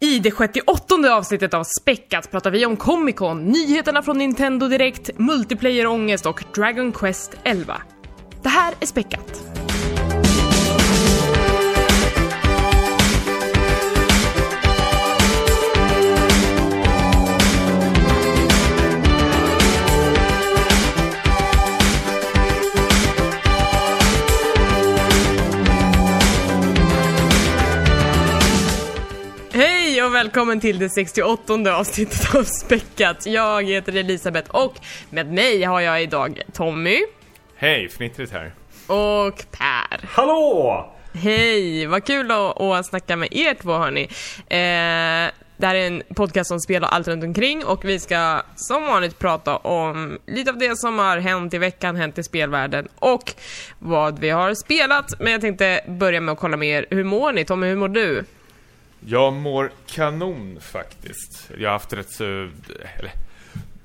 I det 68 avsnittet av Späckat pratar vi om Comic Con, nyheterna från Nintendo Direkt, multiplayer-ångest och Dragon Quest 11. Det här är Späckat. Välkommen till det 68 avsnittet av Späckat. Jag heter Elisabeth och med mig har jag idag Tommy Hej, Fnittrigt här. och Per. Hallå! Hej, vad kul att, att snacka med er två hörni. Eh, det här är en podcast om spel och allt runt omkring och vi ska som vanligt prata om lite av det som har hänt i veckan, hänt i spelvärlden och vad vi har spelat. Men jag tänkte börja med att kolla med er. Hur mår ni? Tommy, hur mår du? Jag mår kanon faktiskt. Jag har haft rätt så... Eller,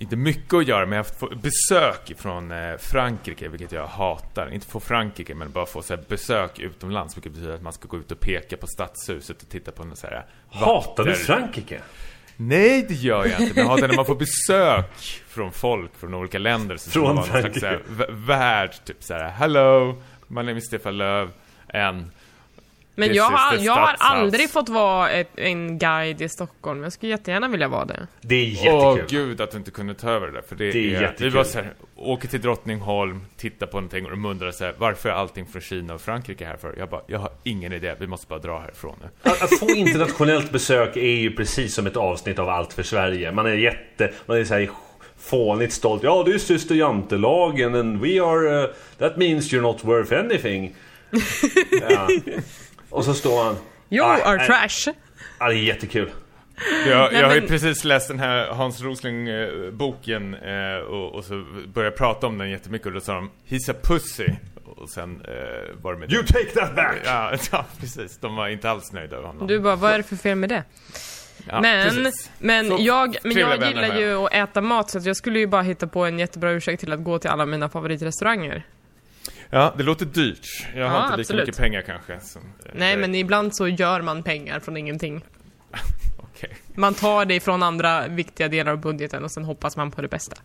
inte mycket att göra, men jag har haft besök från eh, Frankrike, vilket jag hatar. Inte få Frankrike, men bara få så besök utomlands, vilket betyder att man ska gå ut och peka på stadshuset och titta på en så här... Hatar du Frankrike? Nej, det gör jag inte. Men jag hatar när man får besök från folk från olika länder. Så Från Frankrike. värd, typ så här. Hello, my name is Stefan Löf, and... Men jag har, jag har aldrig fått vara ett, en guide i Stockholm. Jag skulle jättegärna vilja vara det. Det är Åh jättekul. gud att du inte kunde ta över det där, för det, Det är är, jättekul. Vi var så här, åker till Drottningholm, tittar på någonting och de undrar så här, varför är allting från Kina och Frankrike här för? Jag bara, jag har ingen idé, vi måste bara dra härifrån nu. Att, att få internationellt besök är ju precis som ett avsnitt av Allt för Sverige. Man är jätte... Man är så här fånigt stolt. Ja, det är syster Jantelagen and we are... Uh, that means you're not worth anything. ja. Och så står man... You Ah, are nej. trash. Ja, det är jättekul. Jag, jag har ju precis läst den här Hans Rosling-boken eh, och, och så började jag prata om den jättemycket och då sa de He's a pussy och sen eh, var det med You det. take that back! Ja, ja, precis. De var inte alls nöjda av honom. Du bara, vad är det för fel med det? ja, men precis. men Så jag, men jag gillar ju att äta mat så att jag skulle ju bara hitta på en jättebra ursäkt till att gå till alla mina favoritrestauranger. Ja, det låter dyrt. Jag har Ja, inte absolut. lika mycket pengar kanske. Som, Nej, men ibland så gör man pengar från ingenting. okej. Man tar det från andra viktiga delar av budgeten och sen hoppas man på det bästa.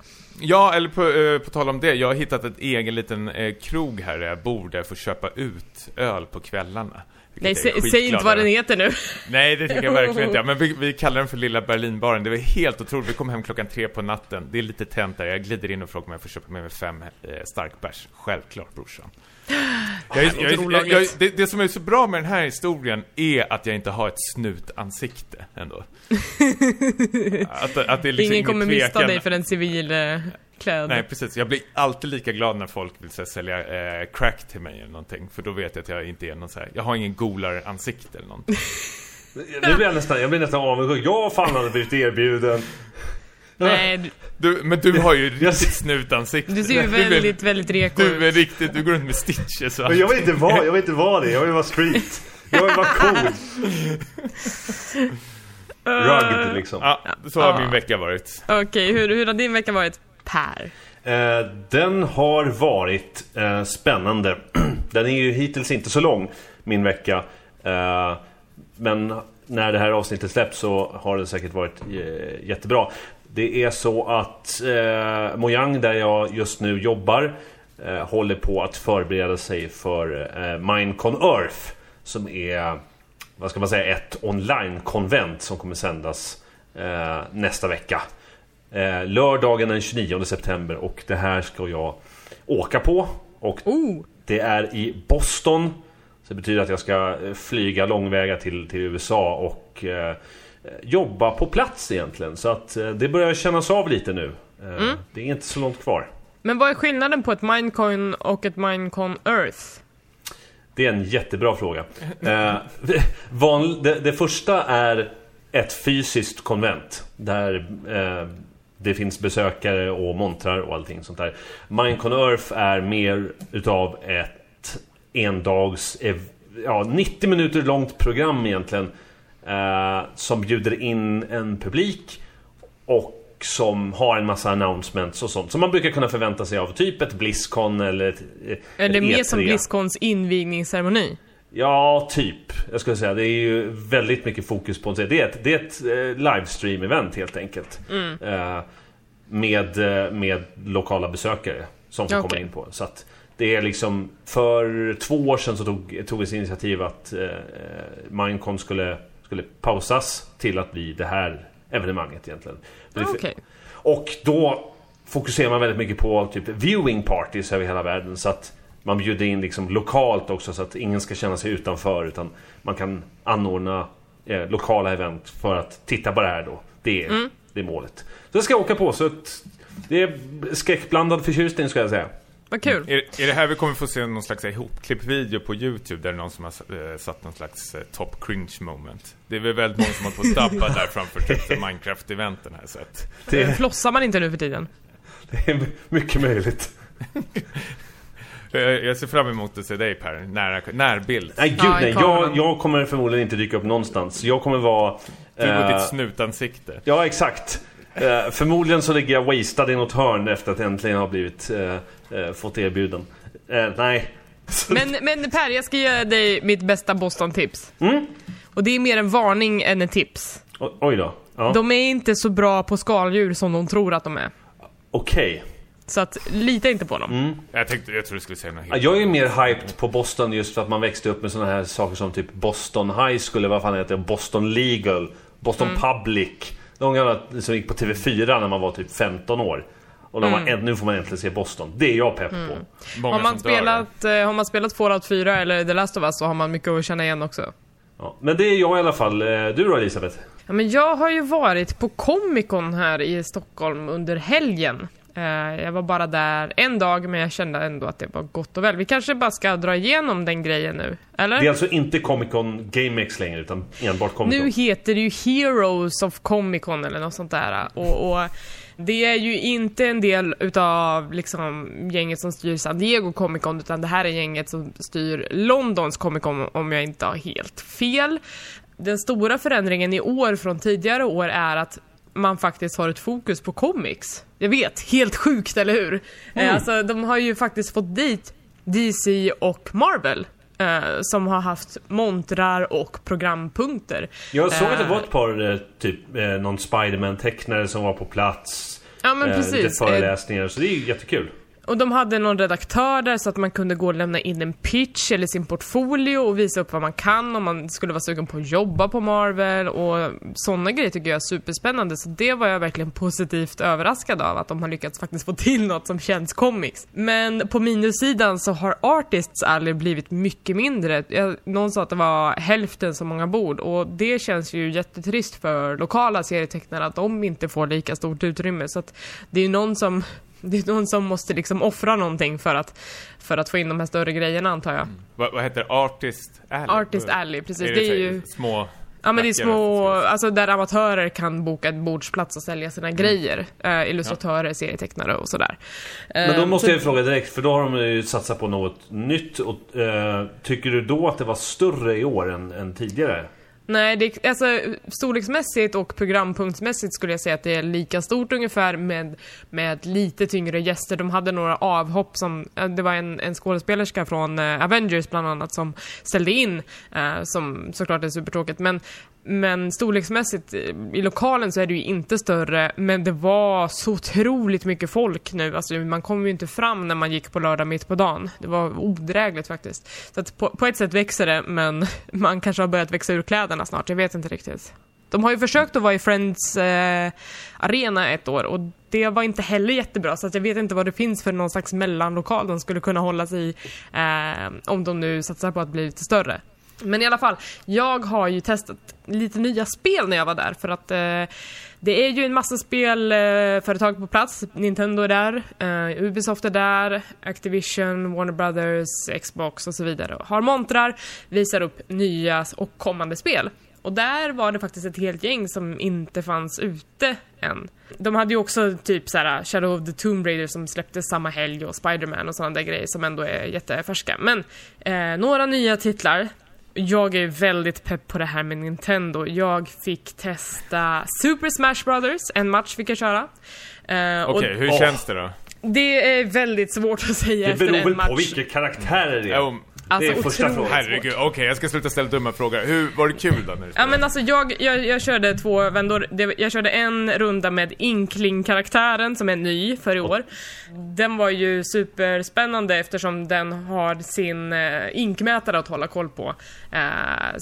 Ja, eller på, eh, på tal om det. Jag har hittat ett egen liten eh, krog här där jag bor där jag får köpa ut öl på kvällarna. Nej, säg inte vad den heter nu. Nej, det tycker jag verkligen inte. Men vi, vi kallar den för Lilla Berlinbaren. Det var helt otroligt. Vi kom hem klockan tre på natten. Det är lite tänt där. Jag glider in och frågar om jag får köpa med mig fem eh, starkbärs. Självklart, brorsan. Jag, jag, jag, det, det som är så bra med den här historien är att jag inte har ett snutansikte ändå. Att, att liksom Ingen kommer mista dig för en civil eh, kläd. Nej, precis. Jag blir alltid lika glad när folk vill här, sälja eh, crack till mig eller någonting. För då vet jag att jag inte är någon så här. Jag har ingen golar-ansikte eller någonting. Nu blir jag nästan, jag blir nästan avundsjuk. Jag fan hade blivit erbjuden. Nej, du, Du, men du har ju riktigt snutansikte. du ser ju väldigt, väldigt reko Du är ut. riktigt, du går runt med stitches och jag vill inte vara, jag vill inte vara det. Jag vill vara street. Jag vill vara cool. Rugged liksom. Ja, så har Ja. min vecka varit. Okej, hur, hur har din vecka varit? Per? Eh, den har varit eh, spännande. Den är ju hittills inte så lång, min vecka. Eh, men när det här avsnittet släpps så har det säkert varit eh, jättebra. Det är så att eh, Mojang, där jag just nu jobbar, eh, håller på att förbereda sig för eh, Minecon Earth. Som är, vad ska man säga, ett online-konvent som kommer sändas eh, nästa vecka. Eh, lördagen den 29 september och det här ska jag åka på. Och Oh, det är i Boston. Så det betyder att jag ska eh, flyga långväga till, till USA och eh, jobba på plats egentligen. Så att eh, det börjar kännas av lite nu. Eh, Det är inte så långt kvar. men vad är skillnaden på ett Minecon och ett Minecon Earth? Det är en jättebra fråga. Eh, van, det, det första är ett fysiskt konvent. Där eh, det finns besökare och montrar och allting sånt där. Minecon Earth är mer utav ett endags... Ja, 90 minuter långt program egentligen. Eh, som bjuder in en publik. Och som har en massa announcements och sånt som man brukar kunna förvänta sig av typ ett Blizzcon eller ett, Eller ett mer E3. som Blizzcons invigningsceremoni? Ja, typ. Jag skulle säga det är ju väldigt mycket fokus på det. Det är ett, det är ett eh, livestream-event helt enkelt. Eh, med, eh, med lokala besökare som får komma Okej. in på. Så det är liksom För två år sedan så tog, tog vi initiativ att eh, Minecon skulle, skulle pausas till att bli det här evenemanget egentligen. Det- Okej. och då fokuserar man väldigt mycket på typ viewing parties över hela världen. Så att man bjuder in liksom lokalt också så att ingen ska känna sig utanför. Utan man kan anordna eh, lokala event för att titta på det här då. Det är, det är målet. Så det ska jag åka på. Så att det är skräckblandad förtjusning ska jag säga. Vad kul. Är, är det här vi kommer få se någon slags ihopklipp-video på YouTube där någon som har eh, satt någon slags eh, top cringe moment? Det är väl väldigt många som har fått dabba där framför typ Minecraft-eventen här så att... Det, Flossar man inte nu för tiden? det är mycket möjligt. Eh, Jag ser fram emot att se dig Per, nära, närbild. Nej gud nej. Jag, jag kommer förmodligen inte dyka upp någonstans. Jag kommer vara... Du och eh, ditt snutansikte. Ja, exakt. Eh, förmodligen så ligger jag wastad i något hörn efter att äntligen ha blivit eh, eh, fått erbjuden. Eh, nej. Men, men Per, jag ska ge dig mitt bästa Boston-tips. Och det är mer en varning än ett tips. O- oj då. Ja. De är inte så bra på skaldjur som de tror att de är. Okej. Så att, lita inte på dem. Jag tänkte, jag tror du skulle säga något helt... Jag är mer hyped på Boston just för att man växte upp med såna här saker som typ Boston High eller vad fan heter? Boston Legal, Boston Public. De gamla som gick på TV4 när man var typ 15 år. Och när man, nu får man äntligen se Boston. Det är jag pepp på. Många Har man, spelat, eh, har man spelat Fallout 4 eller The Last of Us så har man mycket att känna igen också. Ja. Men det är jag i alla fall. Eh, Du då Elisabeth? Ja, men jag har ju varit på Comic Con här i Stockholm under helgen. Eh, Jag var bara där en dag, men jag kände ändå att det var gott och väl. Vi kanske bara ska dra igenom den grejen nu, eller? Det är alltså inte Comic Con GameX längre utan enbart Comic Con. Nu heter det ju Heroes of Comic Con eller något sånt där. Och, och det är ju inte en del utav liksom gänget som styr San Diego Comic Con utan det här är gänget som styr Londons Comic Con om jag inte har helt fel. Den stora förändringen i år från tidigare år är att man faktiskt har ett fokus på comics. Jag vet, helt sjukt, eller hur? Eh, alltså, de har ju faktiskt fått dit DC och Marvel. Eh, som har haft montrar och programpunkter. Jag såg att det Eh, var ett par, eh, typ någon Spiderman-tecknare som var på plats. Ja men Lite precis. Eh, föreläsningar, så det är ju jättekul. Och de hade någon redaktör där så att man kunde gå och lämna in en pitch eller sin portfolio och visa upp vad man kan om man skulle vara sugen på att jobba på Marvel och sådana grejer tycker jag är superspännande så det var jag verkligen positivt överraskad av att de har lyckats faktiskt få till något som känns comics. Men på minussidan så har Artists Alley blivit mycket mindre. Jag, någon sa att det var hälften så många bord och det känns ju jättetrist för lokala serietecknare att de inte får lika stort utrymme så att det är ju någon som det är någon som måste liksom offra någonting för att, för att få in de här större grejerna antar jag. Vad, vad heter det? Artist Alley? Artist Alley, precis. Är Det är så här ju... Små... Ja men det är små, alltså där amatörer kan boka en bordsplats och sälja sina grejer. Eh, illustratörer, serietecknare och sådär. Men då Eh, måste så- jag ju fråga direkt, för då har de ju satsat på något nytt. Och, eh, tycker du då att det var större i år än, än tidigare? Nej, det, alltså storleksmässigt och programpunktsmässigt skulle jag säga att det är lika stort ungefär med, med lite tyngre gäster. De hade några avhopp som, eh, det var en, en skådespelerska från eh, Avengers bland annat som ställde in, eh, som såklart är supertråkigt. Men, men storleksmässigt eh, i lokalen så är det ju inte större, men det var så otroligt mycket folk nu. Alltså man kom ju inte fram när man gick på lördag mitt på dagen. Det var odrägligt faktiskt. Så att på, på ett sätt växer det, men man kanske har börjat växa ur kläderna snart. Jag vet inte riktigt. De har ju försökt att vara i Friends eh, arena ett år och det var inte heller jättebra så att jag vet inte vad det finns för någon slags mellanlokal de skulle kunna hålla sig i eh, om de nu satsar på att bli lite större. Men i alla fall, jag har ju testat lite nya spel när jag var där för att eh, det är ju en massa spelföretag eh, på plats. Nintendo är där, eh, Ubisoft är där, Activision, Warner Brothers, Xbox och så vidare. Har montrar, visar upp nya och kommande spel. Och där var det faktiskt ett helt gäng som inte fanns ute än. De hade ju också typ såhär eh, Shadow of the Tomb Raider som släpptes samma helg och Spider-Man och sådana där grejer som ändå är jättefärska. Men eh, några nya titlar. Jag är väldigt pepp på det här med Nintendo. Jag fick testa Super Smash Brothers, en match fick jag köra. Och Okej, hur Åh. känns det då? Det är väldigt svårt att säga Det efter beror en väl match. på vilka karaktärer det är. Jo, Alltså, det är första otroligt frågan. Herregud, okej jag ska sluta ställa dumma frågor. Hur, var det kul då när du Ja men alltså jag, jag, jag körde två vändor. Jag körde en runda med Inkling-karaktären som är ny för i år. Den var ju superspännande eftersom den har sin eh, inkmätare att hålla koll på. Eh,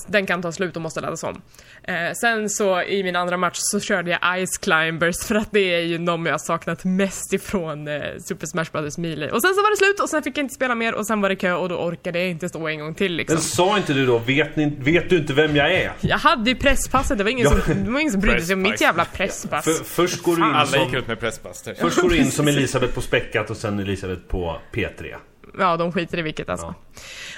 den kan ta slut och måste laddas om. Eh, sen så i min andra match så körde jag Ice Climbers för att det är ju de jag har saknat mest ifrån Super Smash Bros. Melee. Och sen så var det slut och sen fick jag inte spela mer och sen var det kö och då orkade jag inte stå en gång till liksom. Men sa inte du då, vet, ni, vet du inte vem jag är? Jag hade ju presspasset, det var ingen, som, det var ingen som brydde sig om mitt Presspass. jävla presspass. För, först går du in Alla gick som, ut med pressbuster. först går du in som Elisabeth på Späckat och sen Elisabeth på P3. Ja, de skiter i vilket alltså.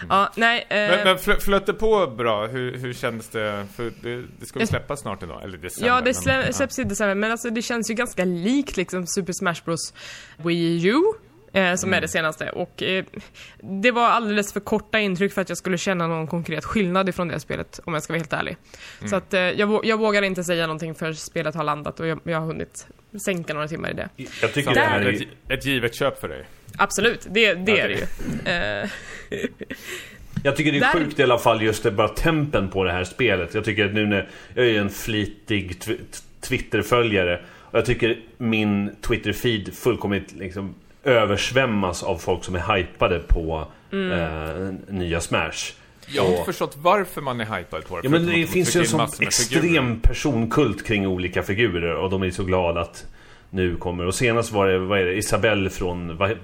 Ja. Ja, nej. Eh, Men, men flö- flöt det på bra? Hur, hur kändes det? För det, det ska väl släppas snart idag? Eller december? ja, det men- slä, släpps i december, men alltså det känns ju ganska likt liksom Super Smash Bros Wii U. Eh, som Mm. är det senaste och eh, det var alldeles för korta intryck för att jag skulle känna någon konkret skillnad ifrån det spelet om jag ska vara helt ärlig. Mm. Så att eh, jag, jag vågar inte säga någonting för spelet har landat och jag, jag har hunnit sänka några timmar i det. Jag tycker Samma det här är... ett, ett givet köp för dig. Absolut, det, det Ja, är det- det ju. Eh, Jag tycker det är Där- sjukt i alla fall just det bara tempen på det här spelet. Jag tycker att nu när... Jag är en flitig tw- Twitter-följare. Och jag tycker min Twitter-feed fullkomligt liksom översvämmas av folk som är hypade på Mm. eh, nya Smash. Jag har Och- inte förstått varför man är hypad på det. Ja men det finns ju en sån med figurer. extrem personkult kring olika figurer och de är så glada att nu kommer. Och senast var det, vad är det, Isabelle från, vad, eh,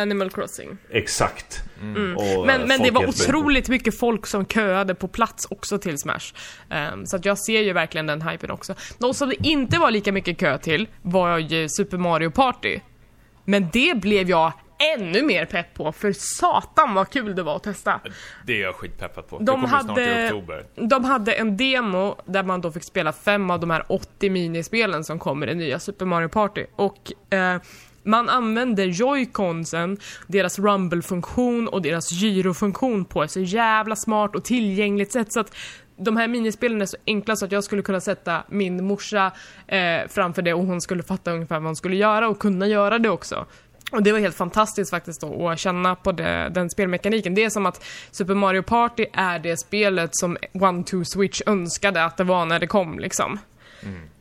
Animal Crossing. exakt. Och, Mm. Men, eh, men det var otroligt mycket folk som köade på plats också till Smash. Ehm, så att jag ser ju verkligen den hypen också. Något som det inte var lika mycket kö till var ju Super Mario Party. Men det blev jag ännu mer pepp på, för satan vad kul det var att testa. Det är jag skitpeppad på. det De kommer snart i hade, oktober. de hade en demo där man då fick spela fem av de här 80 minispelen som kommer i nya Super Mario Party. Och eh, man använder joyconsen, deras rumble-funktion och deras gyrofunktion på ett så jävla smart och tillgängligt sätt så att de här minispelen är så enkla så att jag skulle kunna sätta min morsa eh, framför det och hon skulle fatta ungefär vad hon skulle göra och kunna göra det också. Och det var helt fantastiskt faktiskt då att känna på det, den spelmekaniken. Det är som att Super Mario Party är det spelet som One Two Switch önskade att det var när det kom liksom.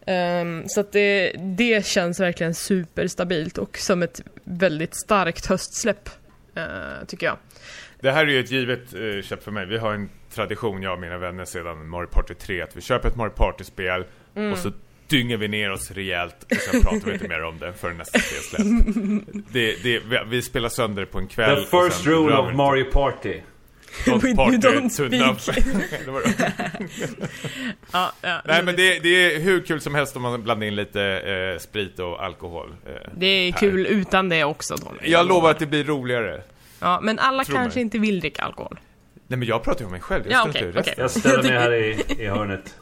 Ehm, så att det, det känns verkligen superstabilt och som ett väldigt starkt höstsläpp, eh, tycker jag. Det här är ju ett givet eh, köp för mig. Vi har en tradition, jag och mina vänner, sedan Mario Party 3, att vi köper ett Mario Party-spel Mm. och så dynger vi ner oss rejält och sen pratar vi inte mer om det förrän nästa spel släpps. Det, det, vi, vi spelar sönder på en kväll. The first rule of. Mario Party. Don't We party don't speak. Ja, ja, Nej men det, det är hur kul som helst om man blandar in lite eh, sprit och alkohol. Eh, det är per. kul utan det också Tony. Jag lovar att det blir roligare. Ja, men alla Tro kanske mig. inte vill dricka alkohol. Nej men jag pratar ju om mig själv, jag Ja, resten. okej. Jag ställer mig här i, i hörnet.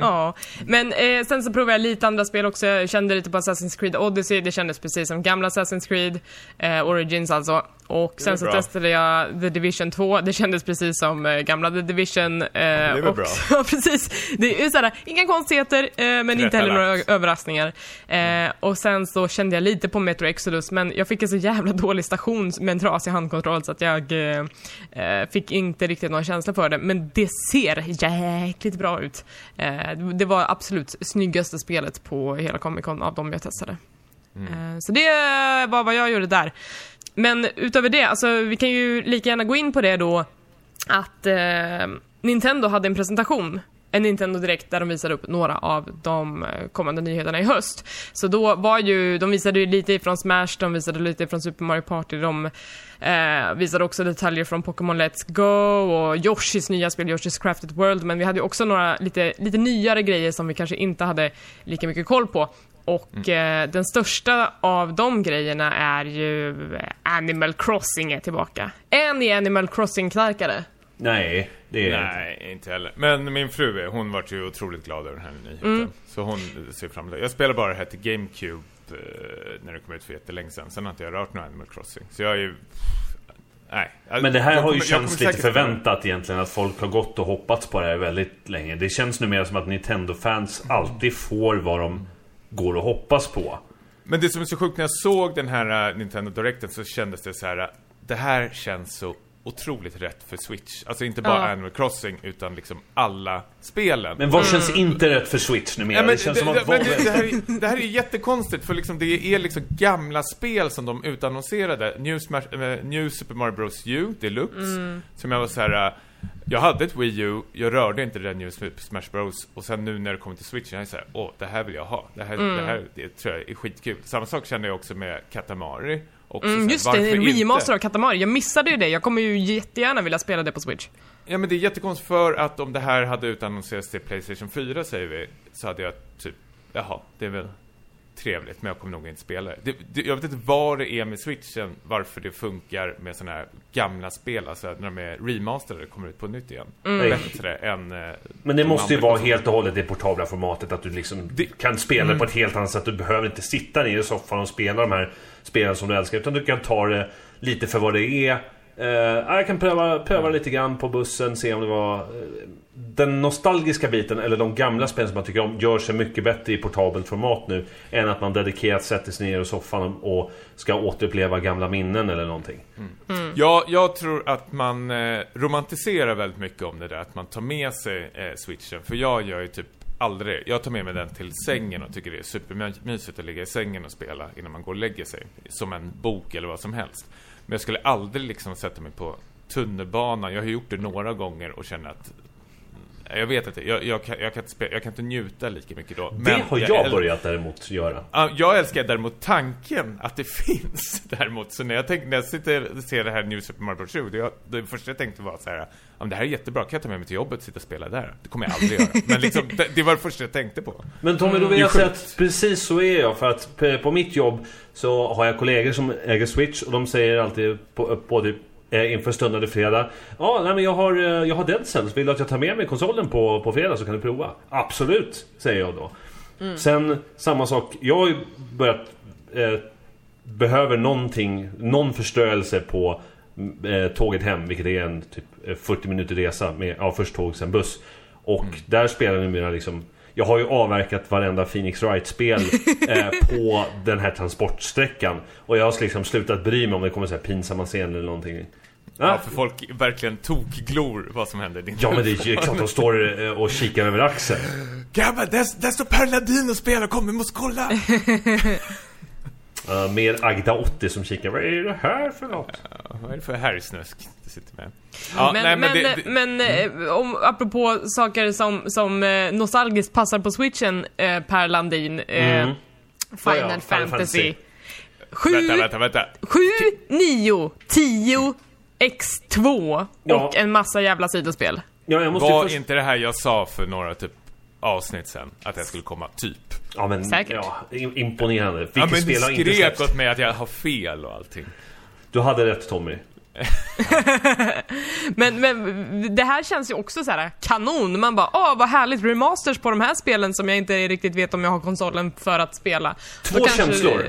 Ja, men eh, sen så provade jag lite andra spel också. Jag kände lite på Assassin's Creed Odyssey. Det kändes precis som gamla Assassin's Creed, eh, Origins alltså. Och sen så bra. testade jag The Division 2. Det kändes precis som eh, gamla The Division. Eh, det är väl bra. Ja, precis. Det är såhär, inga konstigheter, eh, men inte heller några överraskningar. Eh, och sen så kände jag lite på Metro Exodus, men jag fick en så jävla dålig station med en trasig handkontroll så att jag eh, eh, fick inte riktigt någon känsla för det. Men det ser jäkligt bra ut. Det var absolut snyggaste spelet på hela Comic Con av de jag testade. Eh, så det var vad jag gjorde där. Men utöver det, alltså vi kan ju lika gärna gå in på det då att eh, Nintendo hade en presentation en Nintendo Direkt där de visade upp några av de eh, kommande nyheterna i höst. Så då var ju, de visade ju lite ifrån Smash, de visade lite ifrån Super Mario Party, de eh, visade också detaljer från Pokémon Let's Go och Yoshis nya spel, Yoshis Crafted World, men vi hade ju också några lite, lite nyare grejer som vi kanske inte hade lika mycket koll på. Och eh, den största av de grejerna är ju eh, Animal Crossing är tillbaka. Är ni Animal Crossing-knarkare? Nej, det är Nej, inte heller. Men min fru, är- hon vart ju otroligt glad över den här nyheten. Mm. Så hon ser fram emot. Jag spelar bara det här till GameCube eh, när det kom ut för jättelänge sedan. Sen har inte jag rört någon Animal Crossing. Så jag är ju... Nej. Men det här Jag har ju känts lite förväntat egentligen att folk har gått och hoppats på det här väldigt länge. Det känns nu mer som att Nintendo-fans alltid får vad de går och hoppas på. Men det som är så sjukt, när jag såg den här eh, Nintendo Directen så kändes det så här. eh, Det här känns så otroligt rätt för Switch. Alltså inte bara Ja. Animal Crossing, utan liksom alla spelen. Men vad känns inte rätt för Switch numera? Ja, men det känns det, som att... men det, det, här är, det här är jättekonstigt för liksom det är liksom gamla spel som de utannonserade. New, Smash, eh, New Super Mario Bros U Deluxe. Som jag var så här. Jag hade ett Wii U, jag rörde inte det New Smash Bros. Och sen nu när det kommer till Switch, jag är så här, åh, det här vill jag ha. Det här, det här det tror jag är skitkul. Samma sak känner jag också med Katamari. Också så Mm, här, just det, en remaster av Katamari. Jag missade ju det. Jag kommer ju jättegärna vilja spela det på Switch. Ja men det är jättekonstigt för att om det här hade utannonserats till Playstation 4 säger vi, så hade jag typ, jaha, det är väl trevligt men jag kommer nog inte spela det. det, jag vet inte vad det är med switchen, varför det funkar med sådana här gamla spel, alltså när de är remasterade kommer ut på nytt igen. Mm. Bättre än... eh, Men det de måste ju vara helt och hållet det portabla formatet att du liksom Det- kan spela på ett helt annat sätt. Du behöver inte sitta ner i soffan och spela de här spelen som du älskar. Utan du kan ta det lite för vad det är. Eh, jag kan pröva, pröva lite grann på bussen, se om det var... eh, den nostalgiska biten, eller de gamla spelen som man tycker om, gör sig mycket bättre i portabelt format nu. Än att man dedikerat sätter sig ner i soffan och ska återuppleva gamla minnen eller någonting. Ja, jag tror att man eh, romantiserar väldigt mycket om det där, att man tar med sig eh, switchen. För jag gör ju typ aldrig, jag tar med mig den till sängen och tycker det är supermysigt att ligga i sängen och spela innan man går och lägger sig. Som en bok eller vad som helst. Men jag skulle aldrig liksom sätta mig på tunnelbanan, jag har gjort det några gånger och känner att jag vet inte, jag, jag, kan, jag, kan inte spela, jag kan inte njuta lika mycket då. Det har jag äl- börjat däremot göra. Ja, jag älskar däremot tanken att det finns däremot. Så när jag, tänkte, när jag sitter och ser det här New Super Mario Bros. 20, det, det första jag tänkte var så här, men det här är jättebra, kan jag ta med mig till jobbet och sitta och spela där? Det kommer jag aldrig göra. Men liksom, det, det var det första jag tänkte på. Men Tommy, då vill är jag säga att precis så är jag. För att p- på mitt jobb så har jag kollegor som äger Switch och de säger alltid på, både eh, inför stundande fredag. Ja, nej men jag har, eh, jag har Dead. Vill du att jag tar med mig konsolen på, på fredag så kan du prova? Absolut, säger jag då. Sen samma sak. Jag har ju börjat eh, behöver någonting, någon förstörelse på eh, tåget hem, vilket är en typ eh, 40 minuter resa med, ja först tåg sen buss. Och där spelar numera liksom jag har ju avverkat varenda Phoenix Wright-spel eh, på den här transportsträckan. Och jag har liksom slutat bry mig om det kommer så här pinsamma scener eller någonting. Ja, för folk verkligen tokglor vad som händer. ja men det är ju klart de står eh, och kikar över axeln. Grabbar, där, där står Per Ladin och spelar, kom vi måste kolla! Uh, mer Agda 80 som kikar. Vad är det här för något? Ja, vad är det för herrsnusk du sitter med? Ja, men nej, men, det- det- men, eh, om, apropå saker som, som eh, nostalgiskt passar på switchen, eh, Per Landin. Eh, Mm. Final, Ja, ja, Final Fantasy. Fantasy. 7, Vänta, vänta, vänta. 7, 9, 10, X2 Ja. och en massa jävla sidospel. Ja, jag måste Var först... inte det här jag sa för några typ avsnitt sen? Att jag skulle komma, typ. Ja, men, Säkert. Ja, im- imponerande. Vilket Ja men ni spel har inte skrek åt mig att jag har fel och allting. Du hade rätt Tommy. Men, men det här känns ju också så här kanon. Man bara, åh vad härligt remasters på de här spelen som jag inte riktigt vet om jag har konsolen för att spela. Två Då kanske- känslor.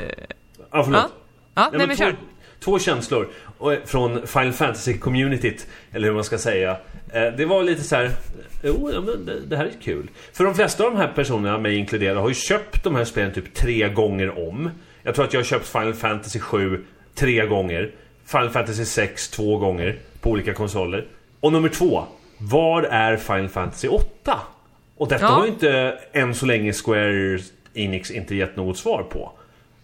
Ja, förlåt. Ja, ja nej, men två, kör. två känslor från Final Fantasy-communityt, eller hur man ska säga. Eh, Det var lite så här. Jo, ja, men det, det här är kul. För de flesta av de här personerna, mig inkluderade, har ju köpt de här spelen typ tre gånger om. Jag tror att jag har köpt Final Fantasy 7 tre gånger. Final Fantasy 6 två gånger på olika konsoler. Och nummer två. Var är Final Fantasy 8? Och detta Ja. har ju inte än så länge Square Enix inte gett något svar på.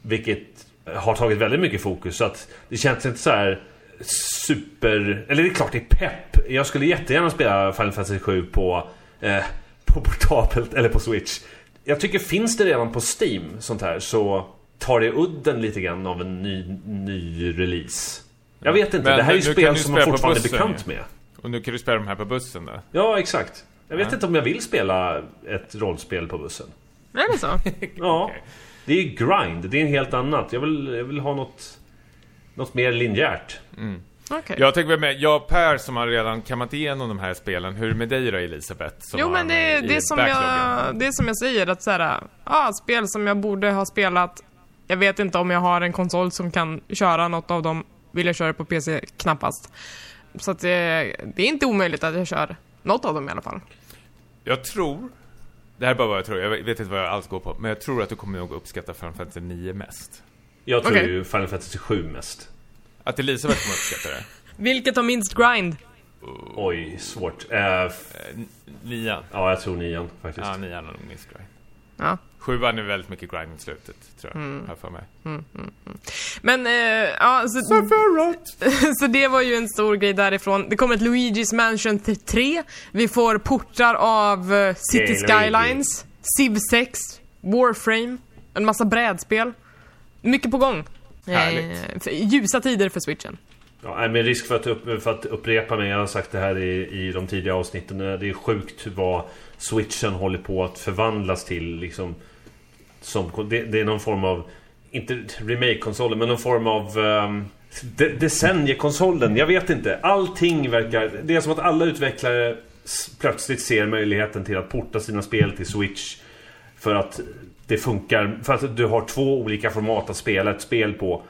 Vilket har tagit väldigt mycket fokus. Så att det känns inte så här super... Eller det är klart det är pepp. Jag skulle jättegärna spela Final Fantasy 7 på, eh, på portabelt eller på Switch. Jag tycker finns det redan på Steam sånt här så tar det udden lite grann av en ny, ny release. Jag vet inte, Men det här är ju spel som man fortfarande är bussen, bekant ju. med. Och nu kan du spela de här på bussen då? Ja, exakt. Jag vet Ja. inte om jag vill spela ett rollspel på bussen. Är det så? Ja. Okej. Det är ju grind, det är en helt annat. Jag vill, jag vill ha något, något mer linjärt. Okej. Jag tänker med, jag Per som har redan kammat igenom de här spelen, hur är det med dig då Elisabeth? Som Jo men det, i det, är som jag, det är som jag säger, att så här, ah, spel som jag borde ha spelat. Jag vet inte om jag har en konsol som kan köra något av dem. Vill jag köra på PC? Knappast. Så att det, det är inte omöjligt att jag kör något av dem i alla fall. Jag tror, det här är bara vad jag tror, jag vet inte vad jag alls går på, men jag tror att du kommer nog uppskatta Final Fantasy 9 mest. Jag tror Okej. ju Final Fantasy 7 mest. Att Elisabeth kommer uppskatta det. Vilket har minst grind? Oj, svårt. Eh, nian. ja, jag tror nian faktiskt. Ja, nian har nog minst grind. Ja. Sjuan är väldigt mycket grind i slutet, tror jag. Mm. Här för mig. Men, eh, ja, så, så det var ju en stor grej därifrån. Det kommer ett Luigi's Mansion 3. Vi får portar av eh, City Hey, Skylines, Civ 6, Warframe, en massa brädspel. Mycket på gång. Härligt. för- ljusa tider för switchen. Ja, med risk för att, upp, för att upprepa mig, jag har sagt det här i, i de tidiga avsnitten. eh, Det är sjukt vad switchen håller på att förvandlas till. Liksom, som, det, det är någon form av, inte remake-konsolen, men någon form av um, de, decenniekonsolen. Jag vet inte. Allting verkar... Det är som att alla utvecklare plötsligt ser möjligheten till att porta sina spel till Switch. För att det funkar. För att du har två olika format att spela ett spel på.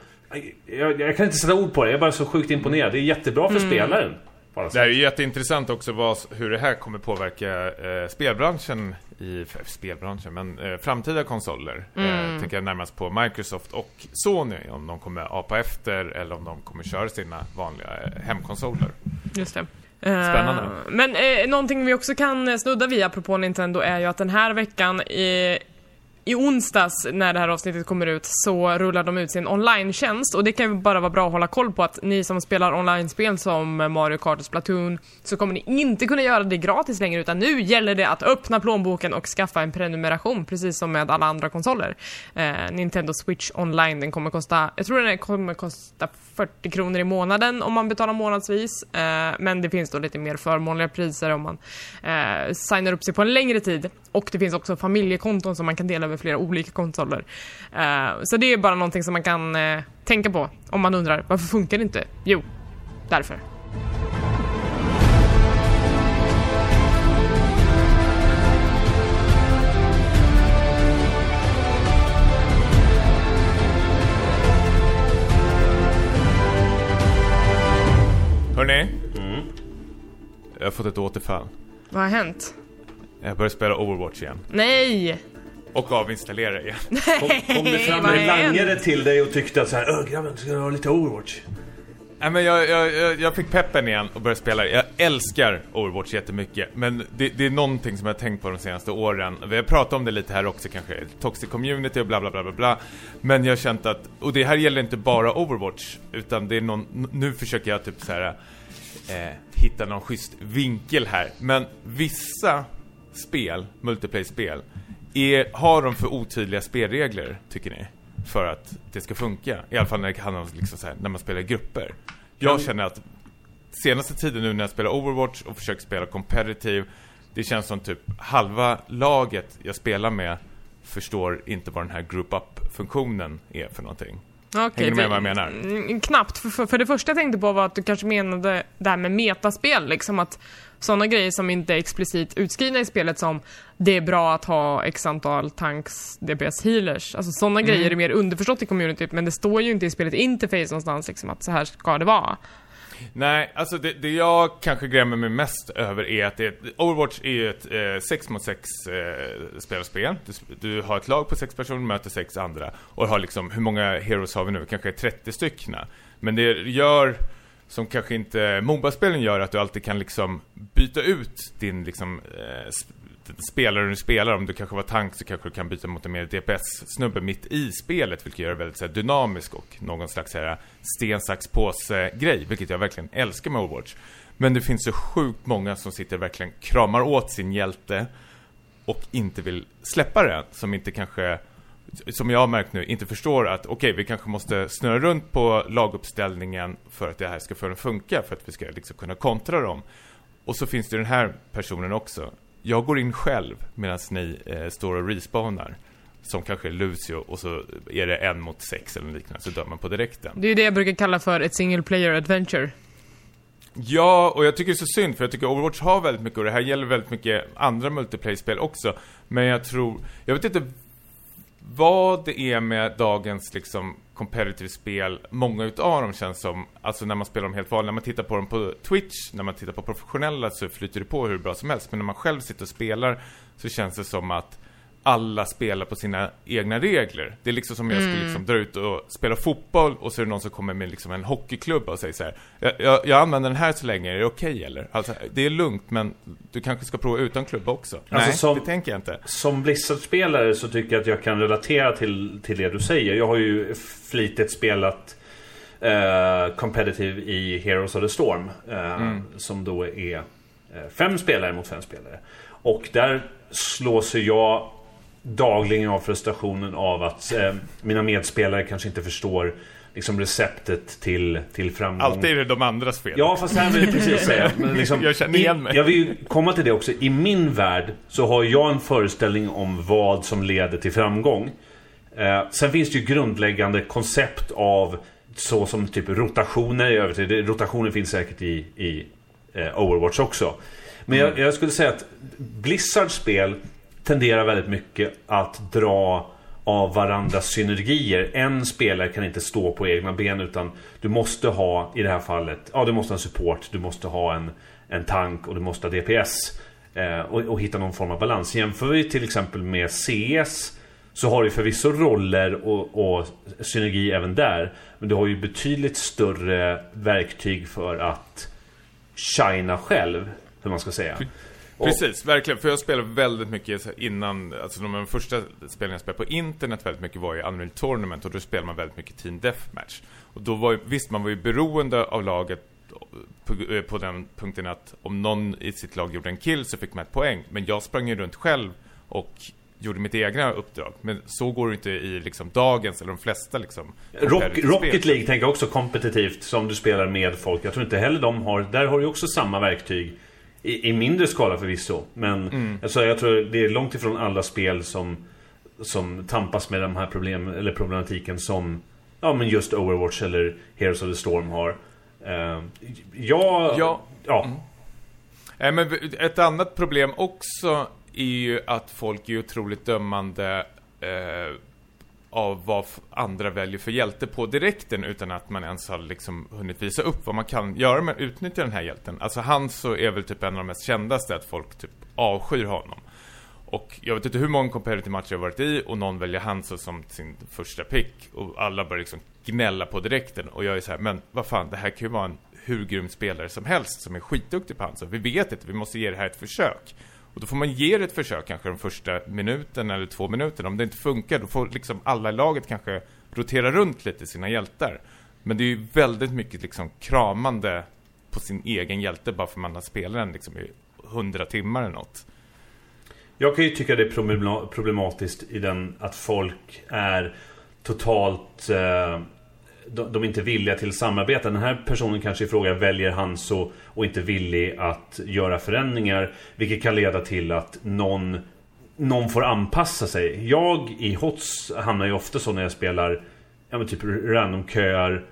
Jag, jag kan inte sätta ord på det. Jag är bara så sjukt imponerad. Det är jättebra för spelaren. Bara. Det här är ju jätteintressant också vad, hur det här kommer påverka eh, spelbranschen i, för, spelbranschen, men eh, framtida konsoler. Eh, tänker jag närmast på Microsoft och Sony, om de kommer apa efter eller om de kommer köra sina vanliga eh, hemkonsoler. Just det. Spännande. Eh, men eh, någonting vi också kan eh, snudda vid apropå Nintendo är ju att den här veckan i onsdags när det här avsnittet kommer ut så rullar de ut sin online-tjänst och det kan ju bara vara bra att hålla koll på att ni som spelar online-spel som Mario Kart och Splatoon så kommer ni inte kunna göra det gratis längre utan nu gäller det att öppna plånboken och skaffa en prenumeration precis som med alla andra konsoler. Eh, Nintendo Switch online den kommer kosta, jag tror den kommer kosta 40 kronor i månaden om man betalar månadsvis. Eh, men det finns då lite mer förmånliga priser om man eh, signar upp sig på en längre tid. Och det finns också familjekonton som man kan dela över flera olika konsoler. Eh, så det är bara någonting som man kan eh, tänka på om man undrar varför funkar det inte? Jo, därför. Hörrni? Jag har fått ett återfall. Vad har hänt? Jag börjar spela Overwatch igen. Nej! Och avinstallera igen. Kom, kom det fram en langare till dig och tyckte att så här, Öh grabben, ska du ha lite Overwatch? Nej, men jag, jag, jag, fick peppen igen och började spela. Jag älskar Overwatch jättemycket. Men det, det är någonting som jag har tänkt på de senaste åren. Vi har pratat om det lite här också kanske. Toxic community och bla bla bla bla bla. Men jag har känt att, och det här gäller inte bara Overwatch. Utan det är någon, nu försöker jag typ så här eh, hitta någon schysst vinkel här. Men vissa spel, multiplayer-spel, är, har de för otydliga spelregler, tycker ni? För att det ska funka. I alla fall när det handlar om liksom så här, när man spelar i grupper. Jag känner att senaste tiden nu när jag spelar Overwatch och försöker spela competitive, det känns som typ halva laget jag spelar med förstår inte vad den här group up-funktionen är för någonting. Okej, Hänger du med vad jag menar? Mm, Knappt, för, för, för det första jag tänkte på var att du kanske menade det här med metaspel, liksom att sådana grejer som inte är explicit utskrivna i spelet som det är bra att ha x antal tanks, DPS healers, alltså sådana Mm. grejer är mer underförstått i communityt men det står ju inte i spelet interface någonstans liksom att så här ska det vara. Nej, alltså det, det jag kanske grämer mig mest över är att det, Overwatch är ju ett eh, 6 mot 6 eh, spelarspel. Du, du har ett lag på sex personer, möter sex andra. Och har liksom, hur många heroes har vi nu? Kanske 30 styckna. Men det gör, som kanske inte Moba-spelen gör, att du alltid kan liksom byta ut din liksom eh, sp- spelare du spelar, om du kanske var tank så kanske du kan byta mot en mer DPS-snubbe mitt i spelet, vilket gör det väldigt så här, dynamisk och någon slags så här, sten, sax, påse-grej, vilket jag verkligen älskar med Overwatch. Men det finns så sjukt många som sitter och verkligen kramar åt sin hjälte och inte vill släppa det, som inte kanske som jag har märkt nu, inte förstår att okej, vi kanske måste snurra runt på laguppställningen för att det här ska funka, för att vi ska liksom kunna kontra dem. Och så finns det den här personen också. Jag går in själv medan ni eh, står och respawnar. Som kanske är Lucio och så är det en mot sex eller liknande, så dör man på direkten. Det är ju det jag brukar kalla för ett single player adventure. Ja, och jag tycker det är så synd för jag tycker Overwatch har väldigt mycket och det här gäller väldigt mycket andra multiplayer-spel också. Men jag tror, jag vet inte vad det är med dagens liksom competitive spel, många utav dem känns som, alltså när man spelar dem helt vanligt, när man tittar på dem på Twitch, när man tittar på professionella så flyter det på hur bra som helst. Men när man själv sitter och spelar så känns det som att alla spelar på sina egna regler. Det är liksom som jag skulle liksom dra ut och spela fotboll och så är det någon som kommer med liksom en hockeyklubba och säger så här. Jag, jag, jag använder den här så länge, är det okej okay, eller? Alltså, det är lugnt men du kanske ska prova utan klubba också. Nej, som, det tänker jag inte. Som Blizzard-spelare så tycker jag att jag kan relatera till, till det du säger. Jag har ju flitigt spelat uh, competitive i Heroes of the Storm. Uh, mm. Som då är uh, fem spelare mot fem spelare. Och där slås jag dagligen av frustrationen av att eh, mina medspelare kanske inte förstår liksom receptet till, till framgång. Alltid är det de andras fel. Ja, fast här vill jag precis säga. Men liksom, jag känner igen mig. I, jag vill ju komma till det också. I min värld så har jag en föreställning om vad som leder till framgång. Eh, sen finns det ju grundläggande koncept av så som typ rotationer. Jag vet, rotationer finns säkert i, i eh, Overwatch också. Men jag, jag skulle säga att Blizzards spel tenderar väldigt mycket att dra av varandras synergier. En spelare kan inte stå på egna ben utan du måste ha, i det här fallet, ja du måste ha en support, du måste ha en, en tank och du måste ha DPS. Eh, och, och, hitta någon form av balans. Jämför vi till exempel med CS så har du förvisso roller och, och synergi även där. Men du har ju betydligt större verktyg för att shina själv, hur man ska säga. Precis, verkligen. För jag spelade väldigt mycket innan, alltså de första spelen jag spelade på internet väldigt mycket var ju Unreal Tournament och då spelade man väldigt mycket Team Deathmatch. Och då var ju, visst man var ju beroende av laget på, eh, på, den punkten att om någon i sitt lag gjorde en kill så fick man ett poäng. Men jag sprang ju runt själv och gjorde mitt egna uppdrag. Men så går det inte i liksom dagens, eller de flesta liksom. Rock, Rocket League tänker jag också kompetitivt som du spelar med folk. Jag tror inte heller de har, där har du också samma verktyg. I, i mindre skala förvisso. Men mm. alltså, jag tror det är långt ifrån alla spel som, som tampas med de här problem, eller problematiken som ja, men just Overwatch eller Heroes of the Storm har. Uh, ja, ja. ja. Mm. Äh, men ett annat problem också är ju att folk är otroligt dömande eh, av vad andra väljer för hjälte på direkten utan att man ens har liksom hunnit visa upp vad man kan göra med att utnyttja den här hjälten. Alltså han så är väl typ en av de mest kändaste att folk typ avskyr honom. Och jag vet inte hur många competitive matcher jag varit i och någon väljer Hanso som sin första pick och alla börjar liksom gnälla på direkten och jag är så här, men vad fan, det här kan ju vara en hur grym spelare som helst som är skitduktig på Hanso. Vi vet inte, vi måste ge det här ett försök. Och då får man ge det ett försök kanske de första minuten eller två minuterna. Om det inte funkar, då får liksom alla i laget kanske rotera runt lite sina hjältar. Men det är ju väldigt mycket liksom kramande på sin egen hjälte bara för man har spelat den liksom i hundra timmar eller något. Jag kan ju tycka det är problematiskt i den att folk är totalt eh, de, de är inte villiga till samarbete. Den här personen kanske i fråga väljer Hanso och inte villig att göra förändringar. Vilket kan leda till att någon, någon får anpassa sig. Jag i HOTS hamnar ju ofta så när jag spelar ja, men typ randomköar,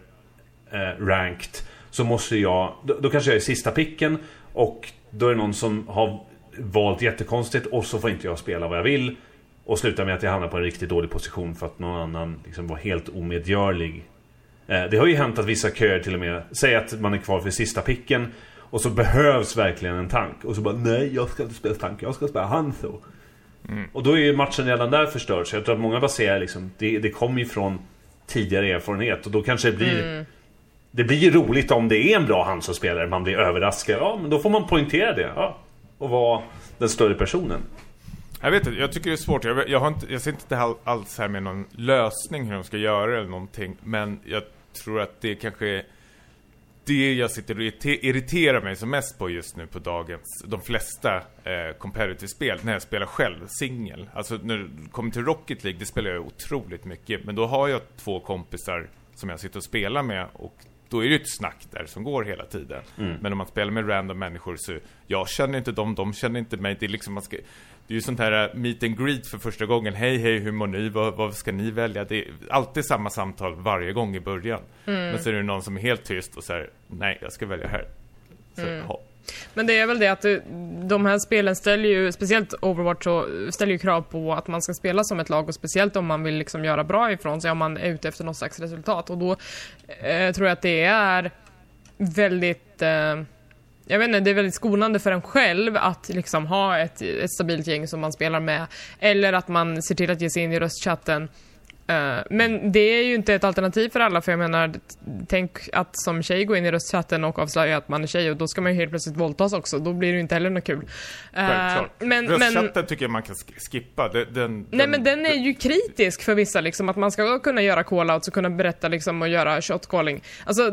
eh, ranked. Så måste jag, då, då kanske jag är sista picken och då är det någon som har valt jättekonstigt och så får inte jag spela vad jag vill. Och slutar med att jag hamnar på en riktigt dålig position för att någon annan liksom var helt omedgörlig det har ju hänt att vissa köer till och med Säger att man är kvar för sista picken Och så behövs verkligen en tank Och så bara nej jag ska inte spela tank Jag ska spela Hanzo mm. Och då är ju matchen redan där förstörd Så jag tror att många baserar liksom Det, det kommer ju från tidigare erfarenhet Och då kanske det blir mm. Det blir roligt om det är en bra Hanzo-spelare Man blir överraskad Ja men då får man poängtera det ja. Och vara den större personen jag vet inte, jag tycker det är svårt. Jag, jag, har inte, jag ser inte alls här med någon lösning hur de ska göra eller någonting. Men jag tror att det kanske är det jag sitter och irriterar mig som mest på just nu på dagens, de flesta eh, competitive-spel, när jag spelar själv, singel. Alltså när det kommer till Rocket League, det spelar jag otroligt mycket. Men då har jag två kompisar som jag sitter och spelar med och då är det ett snack där som går hela tiden. Mm. Men om man spelar med random människor så jag känner inte dem, de känner inte mig. Det är liksom man ska det är ju sånt här äh, meet and greet för första gången. Hej, hej, hur mår ni? Vad, vad ska ni välja? Det är alltid samma samtal varje gång i början. Mm. Men så är det någon som är helt tyst och säger nej, jag ska välja här. Så, mm. Men det är väl det att de här spelen ställer ju, speciellt Overwatch, så ställer ju krav på att man ska spela som ett lag och speciellt om man vill liksom göra bra ifrån sig, om man är ute efter något slags resultat. Och då eh, tror jag att det är väldigt eh, jag vet inte, det är väldigt skonande för en själv att liksom ha ett, ett stabilt gäng som man spelar med. Eller att man ser till att ge sig in i röstchatten men det är ju inte ett alternativ för alla, för jag menar, tänk att som tjej gå in i röstchatten och avslöja att man är tjej och då ska man ju helt plötsligt våldtas också, då blir det ju inte heller något kul. Självklart. Men, Röstchatten men, tycker jag man kan skippa. Den, den, nej men den är ju kritisk för vissa liksom, att man ska kunna göra call-outs och kunna berätta liksom och göra shot calling. Alltså,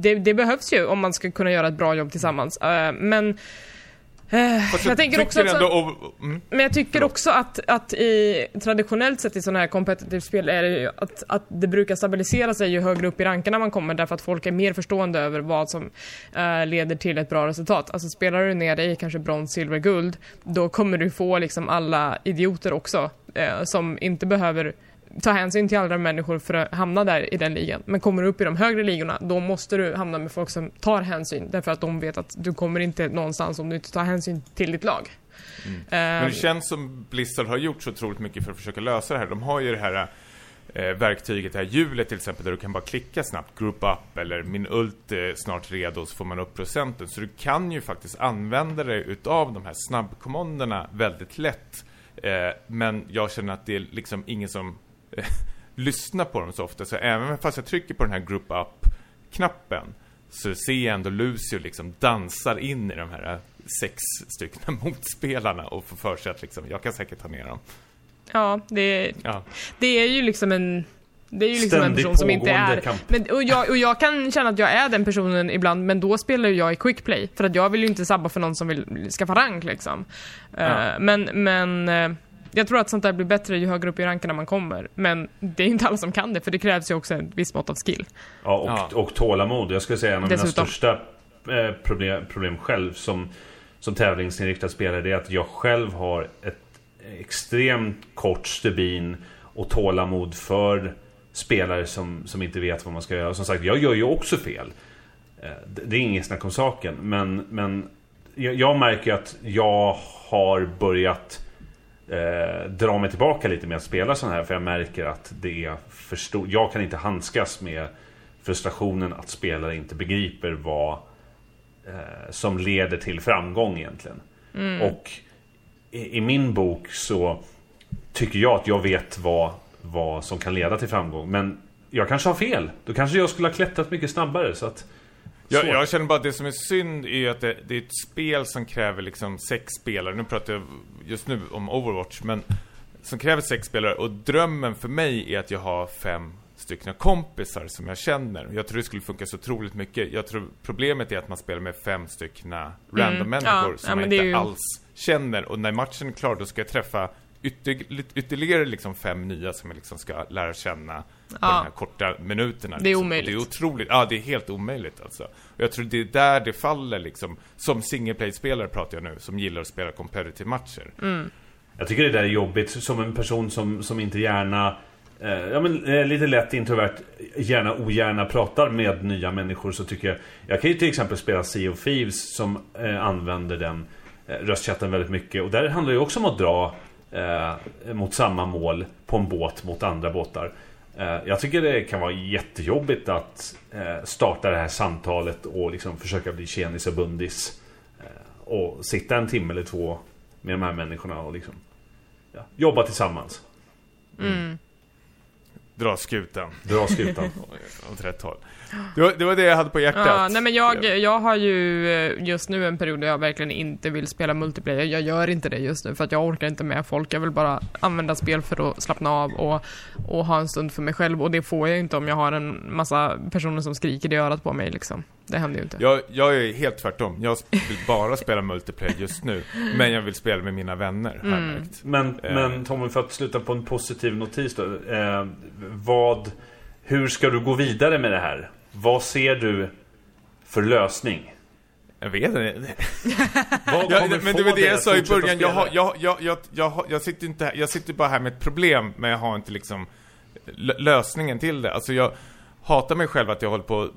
det, det behövs ju om man ska kunna göra ett bra jobb tillsammans. Uh, men Fast jag, tänker också att, ändå, mm. Men jag tycker Förlåt. också att, att i, traditionellt sett i sådana här competitive spel är det ju att, att det brukar stabilisera sig ju högre upp i rankerna man kommer därför att folk är mer förstående över vad som uh, leder till ett bra resultat. Alltså spelar du ner dig i kanske brons, silver, guld, då kommer du få liksom alla idioter också uh, som inte behöver ta hänsyn till andra människor för att hamna där i den ligan. Men kommer du upp i de högre ligorna, då måste du hamna med folk som tar hänsyn. Därför att de vet att du kommer inte någonstans om du inte tar hänsyn till ditt lag. Mm. Uh, Men det känns som Blizzard har gjort så otroligt mycket för att försöka lösa det här. De har ju det här eh, verktyget, det här hjulet till exempel, där du kan bara klicka snabbt, group up eller min ult är snart redo så får man upp procenten. Så du kan ju faktiskt använda dig utav de här snabbkommanderna väldigt lätt. Eh, men jag känner att det är liksom ingen som lyssna på dem så ofta. Så även fast jag trycker på den här group up-knappen så ser jag ändå Lucio liksom dansar in i de här sex stycken motspelarna och får för sig att liksom, jag kan säkert ta ner dem. Ja, det, ja. det är ju liksom en det är ju liksom en person som inte är... Men, och, jag, och jag kan känna att jag är den personen ibland, men då spelar jag i quick play. För att jag vill ju inte sabba för någon som vill skaffa rank liksom. Ja. Uh, men, men uh, jag tror att sånt där blir bättre ju högre upp i rankerna man kommer. Men det är inte alla som kan det, för det krävs ju också ett visst mått av skill. Ja, och, ja. och tålamod. Jag skulle säga en av Dessutom. mina största eh, problem, problem själv som, som tävlingsinriktad spelare, är att jag själv har ett extremt kort stubin och tålamod för spelare som, som inte vet vad man ska göra. Som sagt, jag gör ju också fel. Eh, det är inget snack om saken. Men, men jag, jag märker att jag har börjat eh, dra mig tillbaka lite med att spela sådana här. För jag märker att det är för stort. Jag kan inte handskas med frustrationen att spelare inte begriper vad eh, som leder till framgång egentligen. Mm. Och i, i, min bok så tycker jag att jag vet vad, vad som kan leda till framgång. Men jag kanske har fel. Då kanske jag skulle ha klättrat mycket snabbare. Så att jag, jag, känner bara att det som är synd är att det, det, är ett spel som kräver liksom sex spelare. Nu pratar jag just nu om Overwatch, men som kräver sex spelare. Och drömmen för mig är att jag har fem stycken kompisar som jag känner. Jag tror det skulle funka så otroligt mycket. Jag tror problemet är att man spelar med fem stycken random mm. människor ja, som ja, man inte ju... alls känner. Och när matchen är klar, då ska jag träffa ytterligare liksom fem nya som jag liksom ska lära känna på ja. de här korta minuterna. Liksom. Det är liksom. omöjligt. Det är otroligt, ja det är helt omöjligt alltså. Och jag tror det är där det faller liksom, som single play-spelare pratar jag nu, som gillar att spela competitive matcher. Mm. Jag tycker det där är jobbigt, som en person som, som inte gärna eh, Ja men eh, lite lätt introvert, gärna ogärna pratar med nya människor så tycker jag Jag kan ju till exempel spela Sea of Thieves som eh, använder den eh, röstchatten väldigt mycket och där handlar det ju också om att dra eh, mot samma mål på en båt mot andra båtar. Eh, jag tycker det kan vara jättejobbigt att eh, starta det här samtalet och liksom försöka bli tjenis och bundis. Eh, och sitta en timme eller två med de här människorna och liksom ja, jobba tillsammans. Mm. Dra skutan. Dra skutan. Åt rätt håll. Det var, det var, det jag hade på hjärtat. Ja, nej men jag, jag har ju eh, just nu en period där jag verkligen inte vill spela multiplayer. Jag gör inte det just nu för att jag orkar inte med folk. Jag vill bara använda spel för att slappna av och, och ha en stund för mig själv. Och det får jag inte om jag har en massa personer som skriker i örat på mig liksom. Det händer ju inte. Jag, jag är helt tvärtom. Jag vill bara spela multiplayer just nu. Men jag vill spela med mina vänner, mm. Men, eh. men Tommy, för att sluta på en positiv notis då. Eh, vad, hur ska du gå vidare med det här? Vad ser du för lösning? Jag vet inte. ja, men det var det jag sa i början. Jag, har, jag, jag, jag, jag, jag, sitter inte här, jag sitter bara här med ett problem, men jag har inte liksom lösningen till det. Alltså jag hatar mig själv att jag håller på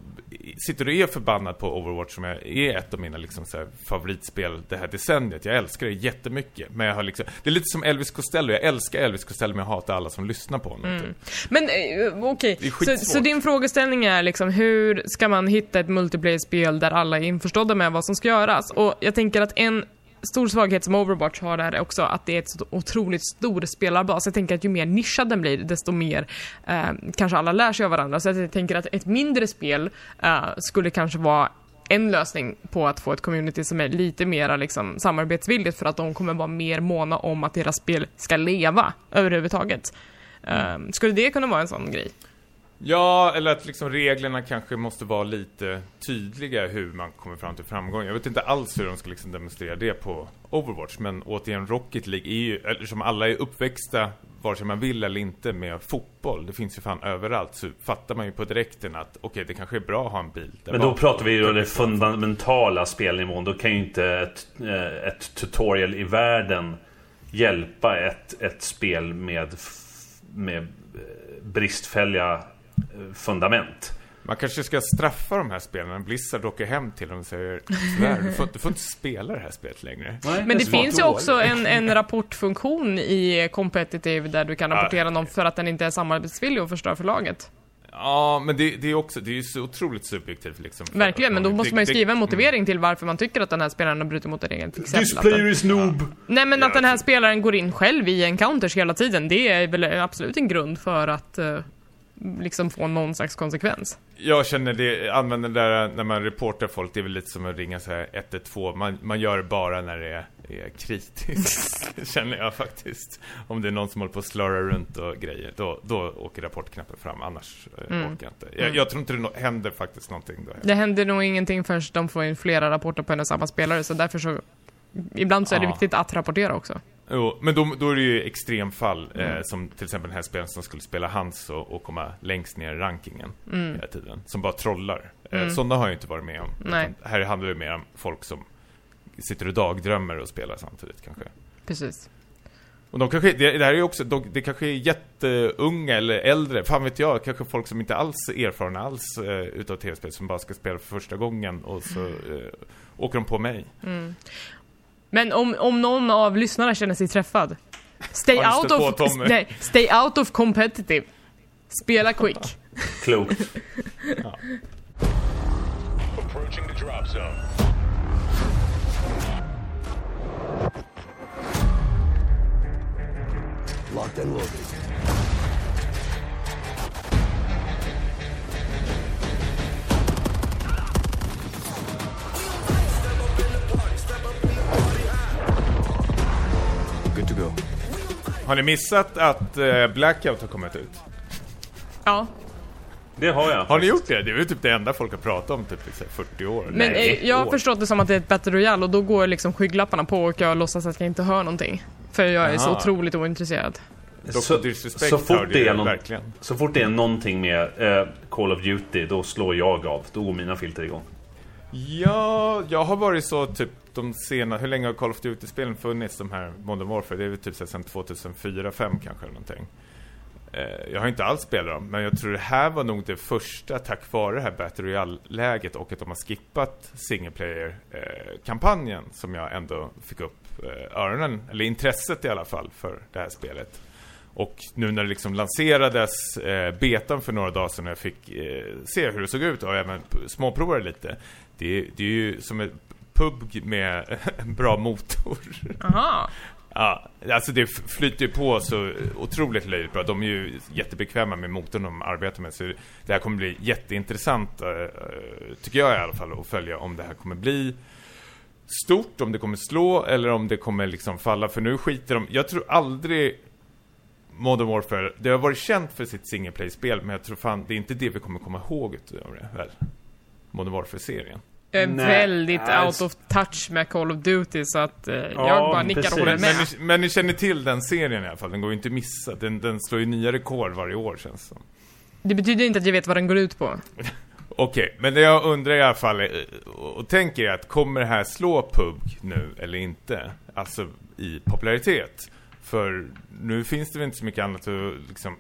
sitter och är förbannad på Overwatch som är ett av mina liksom, så favoritspel det här decenniet. Jag älskar det jättemycket. Men jag har liksom, det är lite som Elvis Costello. Jag älskar Elvis Costello men jag hatar alla som lyssnar på honom. Mm. Typ. Men eh, okej, är så, så din frågeställning är liksom hur ska man hitta ett multiplayer-spel där alla är införstådda med vad som ska göras? Och jag tänker att en stor svaghet som Overwatch har där är också att det är ett så otroligt stor spelarbas. Jag tänker att ju mer nischad den blir, desto mer eh, kanske alla lär sig av varandra. Så jag tänker att ett mindre spel eh, skulle kanske vara en lösning på att få ett community som är lite mer liksom, samarbetsvilligt för att de kommer vara mer måna om att deras spel ska leva överhuvudtaget. Eh, skulle det kunna vara en sån grej? Ja, eller att liksom reglerna kanske måste vara lite tydliga hur man kommer fram till framgång. Jag vet inte alls hur de ska liksom demonstrera det på Overwatch, men återigen Rocket League är ju, eller som alla är uppväxta, vare sig man vill eller inte, med fotboll. Det finns ju fan överallt, så fattar man ju på direkten att okej, det kanske är bra att ha en bil. Men då pratar vi ju om den fundamentala spelnivån. Då kan ju inte ett, eh, ett tutorial i världen hjälpa ett, ett spel med, med eh, bristfälliga fundament. Man kanske ska straffa de här spelarna. Blizzard åker hem till dem och säger tyvärr, du får, du får inte spela det här spelet längre. Men det finns ju också en, en rapportfunktion i competitive där du kan rapportera någon för att den inte är samarbetsvillig och förstör förlaget. Ja, men det, det är också, det är ju så otroligt subjektivt liksom. Verkligen, men då måste man ju det- skriva en det- motivering till varför man tycker att den här spelaren har brutit mot en regel. Till exempel att den, is noob! nej men att Ja, den här spelaren går in själv i encounters hela tiden, det är väl absolut en grund för att eh, liksom få någon slags konsekvens. Jag känner det, använder det där när man reportar folk, det är väl lite som att ringa så här 112. Man, man gör det bara när det är, är kritiskt, känner jag faktiskt. Om det är någon som håller på att slöra runt och grejer, då, då åker rapportknappen fram, annars eh, Mm. åker jag inte. Jag, jag tror inte det no- händer faktiskt någonting då. Det händer nog ingenting förrän de får in flera rapporter på en och samma spelare, så därför så... Ibland så är det viktigt att rapportera också. Jo, men då, då är det ju extremfall, Mm. eh, som till exempel den här spelaren som skulle spela Hans och, och komma längst ner i rankingen Mm. hela tiden. Som bara trollar. Eh, Mm. Sådana har jag inte varit med om. Nej. Här handlar det mer om folk som sitter och dagdrömmer och spelar samtidigt kanske. Precis. Och de kanske, det, det här är ju också, de, det kanske är jätteunga eller äldre, fan vet jag, kanske folk som inte alls är erfarna alls eh, utav tv-spel som bara ska spela för första gången och så eh, åker de på mig. Mm. Men om, om någon av lyssnarna känner sig träffad, stay out of... på? Nej, stay out of competitive. Spela quick. Klokt. Approaching the drop zone. Locked and loaded. Good to go. Har ni missat att eh, Blackout har kommit ut? Ja. Det har jag. Har ni gjort det? Det är väl typ det enda folk har pratat om typ i så här 40 år. Men Nej, eh, jag har år. förstått det som att det är ett Battle Royale och då går liksom skygglapparna på och jag låtsas att jag inte hör någonting. För jag är så Aha. otroligt ointresserad. Dr. Så, Disrespect så, fort det är någon, verkligen. så fort det är någonting med eh, Call of Duty, då slår jag av. Då går mina filter igång. Ja, jag har varit så typ de sena, hur länge har Call of Duty-spelen funnits, de här Modern Warfare? Det är väl typ sedan 2004 5 kanske eller någonting. Eh, jag har inte alls spelat dem, men jag tror det här var nog det första tack vare det här Battle Royale-läget och att de har skippat single player-kampanjen eh, som jag ändå fick upp eh, öronen, eller intresset i alla fall, för det här spelet. Och nu när det liksom lanserades eh, betan för några dagar sedan och jag fick eh, se hur det såg ut och även småprova det lite. Det, det är ju som ett PUBG med en bra motor. Aha. Ja, alltså det flyter ju på så otroligt löjligt bra. De är ju jättebekväma med motorn de arbetar med. Så det här kommer bli jätteintressant, eh, tycker jag i alla fall, att följa om det här kommer bli stort, om det kommer slå eller om det kommer liksom falla. För nu skiter de... Jag tror aldrig Modern Warfare, det har varit känt för sitt single play-spel, men jag tror fan, det är inte det vi kommer komma ihåg utav det, väl? Modern Warfare-serien. Jag är Nej, väldigt nej, out of touch med Call of Duty så att eh, jag Ja, bara nickar precis. och håller Men, med. men, ni, men ni känner till den serien i alla fall, den går ju inte att missa. Den, den slår ju nya rekord varje år känns det som. Det betyder inte att jag vet vad den går ut på. Okej, men det jag undrar i alla fall är, och tänker är att kommer det här slå PUBG nu eller inte? Alltså i popularitet. För nu finns det väl inte så mycket annat att liksom...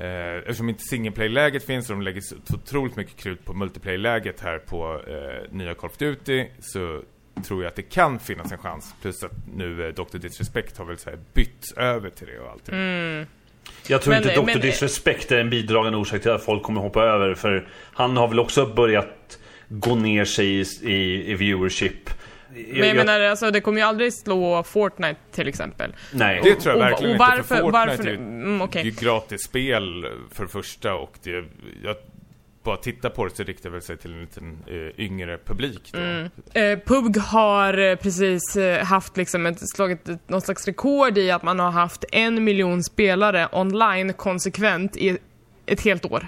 Eh, eftersom inte single play-läget finns och de lägger så otroligt mycket krut på multiplayer-läget här på eh, nya Call of Duty så tror jag att det kan finnas en chans. Plus att nu eh, Dr. Disrespect har väl så här bytt över till det och allt. Jag tror Men- inte Dr. men- Disrespect är en bidragande orsak till att folk kommer hoppa över. För han har väl också börjat gå ner sig i, i, i viewership. Men jag menar, alltså, det kommer ju aldrig slå Fortnite till exempel. Nej. Det tror jag Och- verkligen och inte. varför- För Fortnite varför- är ju mm, okej. det är gratis spel för det första och det, jag bara titta på det så riktar väl sig till en liten eh, yngre publik då. Mm. Eh, PUBG har eh, precis eh, haft liksom ett, slagit ett, någon slags rekord i att man har haft en miljon spelare online konsekvent i ett helt år.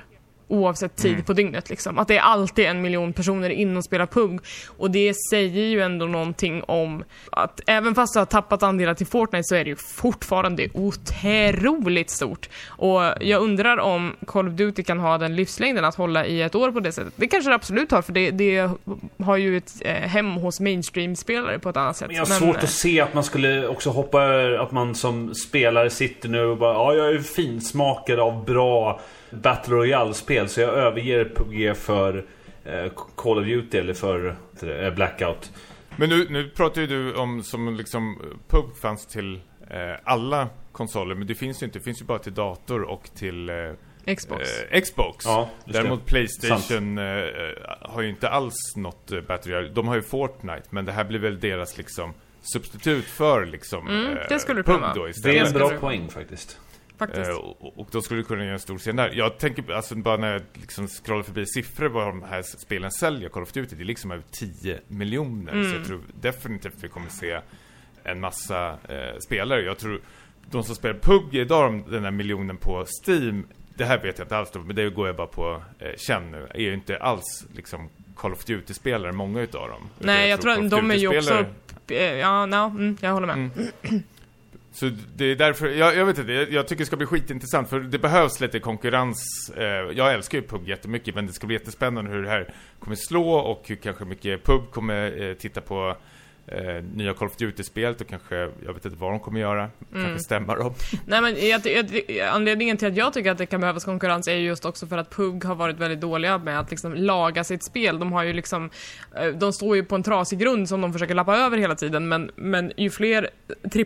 Oavsett tid Mm. på dygnet liksom. Att det är alltid en miljon personer in och spelar PUBG. Och det säger ju ändå någonting om att även fast du har tappat andelar till Fortnite så är det ju fortfarande otroligt stort. Och jag undrar om Call of Duty kan ha den livslängden att hålla i ett år på det sättet. Det kanske det absolut har för det, det har ju ett eh, hem hos mainstream-spelare på ett annat sätt. Men jag har svårt eh, att se att man skulle också hoppa att man som spelare sitter nu och bara Ja, jag är finsmakad av bra Battle Royale-spel så jag överger PUBG för eh, Call of Duty eller för eh, Blackout. Men nu, nu pratar ju du om som liksom PUBG fanns till eh, alla konsoler men det finns ju inte, det finns ju bara till dator och till eh, Xbox. eh, Xbox. Ja, just det. Däremot Playstation eh, eh, har ju inte alls något eh, Battle Royale. De har ju Fortnite men det här blir väl deras liksom substitut för liksom Mm, eh, det skulle det vara. då Det är istället. en bra poäng faktiskt. Faktiskt. Eh, och, och då skulle du kunna göra en stor scen där. Jag tänker alltså bara när jag liksom scrollar förbi siffror vad de här spelen säljer, Call of Duty, det är liksom över 10 miljoner. Så Mm. jag tror definitivt vi kommer se en massa eh, spelare. Jag tror de som spelar PUBG idag, de- den där miljonen på Steam, det här vet jag inte alls men det går jag bara på eh, känn nu, är ju inte alls liksom Call of Duty-spelare, många utav dem. Nej, jag tror Call att de är ju också... Eh, Ja, no, mm, jag håller med. Mm. Så det är därför, jag, jag vet inte, jag, jag tycker det ska bli skitintressant för det behövs lite konkurrens. Eh, jag älskar ju PUB jättemycket men det ska bli jättespännande hur det här kommer slå och hur kanske mycket PUB kommer eh, titta på eh, nya Call of Duty-spelet och kanske, jag vet inte vad de kommer göra, Mm. kanske stämma dem. Nej men jag, jag, anledningen till att jag tycker att det kan behövas konkurrens är ju just också för att PUG har varit väldigt dåliga med att liksom laga sitt spel. De har ju liksom, eh, de står ju på en trasig grund som de försöker lappa över hela tiden men, men ju fler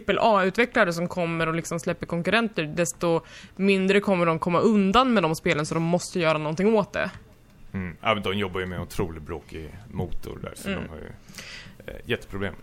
AAA-utvecklare som kommer och liksom släpper konkurrenter desto mindre kommer de komma undan med de spelen så de måste göra någonting åt det. Mm. Ja, men de jobbar ju med en otroligt bråkig motor där så Mm. de har ju eh, jätteproblem.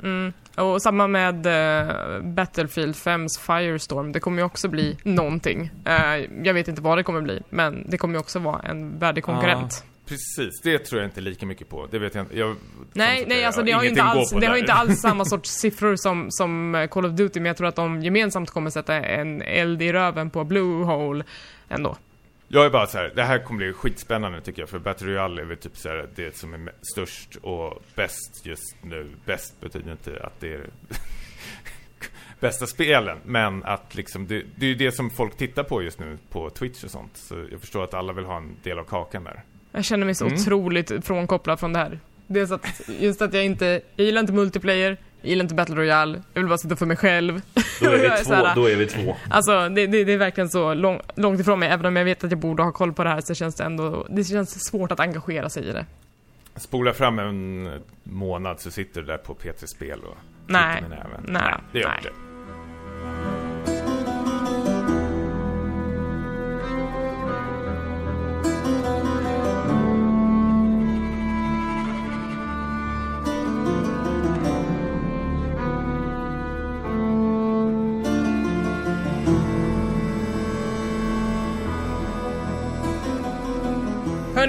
Och samma med eh, Battlefield 5s Firestorm, det kommer ju också bli någonting. Eh, jag vet inte vad det kommer bli, men det kommer ju också vara en värdig konkurrent. Precis, det tror jag inte lika mycket på. Det vet jag inte. Jag, Nej, nej alltså det har ju inte alls, det har inte alls samma sorts siffror som, som eh, Call of Duty, men jag tror att de gemensamt kommer sätta en eld i röven på Blue Hole ändå. Jag är bara så här, det här kommer bli skitspännande tycker jag, för Battle Royale är väl typ så här, det som är störst och bäst just nu. Bäst betyder inte att det är bästa spelen, men att liksom, det, det är ju det som folk tittar på just nu på Twitch och sånt. Så jag förstår att alla vill ha en del av kakan där. Jag känner mig så Mm. otroligt frånkopplad från det här. Dels att, just att jag inte, jag gillar inte multiplayer, jag gillar inte Battle Royale, jag vill bara sitta för mig själv. Då är vi är två. här- Då är vi två. Alltså det, det, det är verkligen så lång, långt ifrån mig, även om jag vet att jag borde ha koll på det här så känns det ändå, det känns svårt att engagera sig i det. Spola fram en månad så sitter du där på P3 Spel och Nej. trycker med näven. Nej. det gör Nej. inte.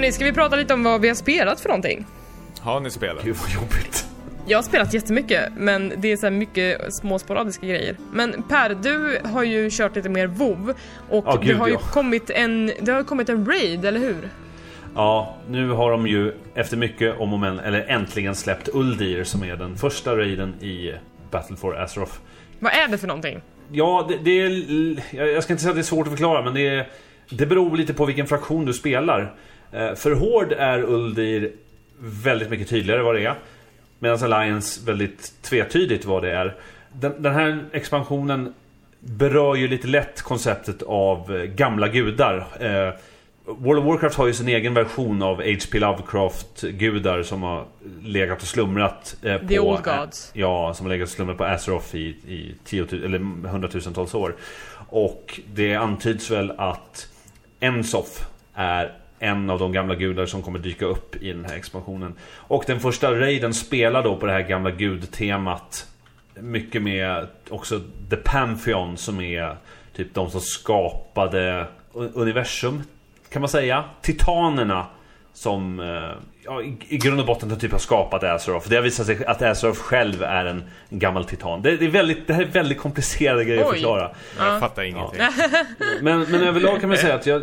Hörni, ska vi prata lite om vad vi har spelat för någonting? Har ni spelat? Gud vad jobbigt. Jag har spelat jättemycket, men det är så här mycket små sporadiska grejer. Men Per, du har ju kört lite mer WoW och Ja, det gud, har ju ja. kommit en, det har kommit en raid, eller hur? Ja, nu har de ju efter mycket om och men, eller äntligen släppt Uldir som är den första raiden i Battle for Azeroth. Vad är det för någonting? Ja, det, det är... jag- Jag ska inte säga att det är svårt att förklara, men det, är, det beror lite på vilken fraktion du spelar. Eh, För Hård är Uldir väldigt mycket tydligare vad det är. Medan Alliance väldigt tvetydigt vad det är. Den, den här expansionen berör ju lite lätt konceptet av eh, gamla gudar. Eh, World of Warcraft har ju sin egen version av H.P. Lovecraft-gudar som har legat och slumrat eh, på... The Old Gods. Ja, som har legat och slumrat på Azeroth i, i tiotu- eller hundratusentals år. Och det antyds väl att Ensoth är en av de gamla gudar som kommer dyka upp i den här expansionen. Och den första raiden spelar då på det här gamla gudtemat. Mycket med också The Pantheon som är typ de som skapade universum. Kan man säga. Titanerna som eh, ja, i, i grund och botten typ har skapat Azeroth. Det har visat sig att Azeroth själv är en, en gammal titan. Det, det, är väldigt, det här är väldigt komplicerade grejer att Oj. förklara. Jag fattar ingenting. Men, men överlag kan man säga att jag,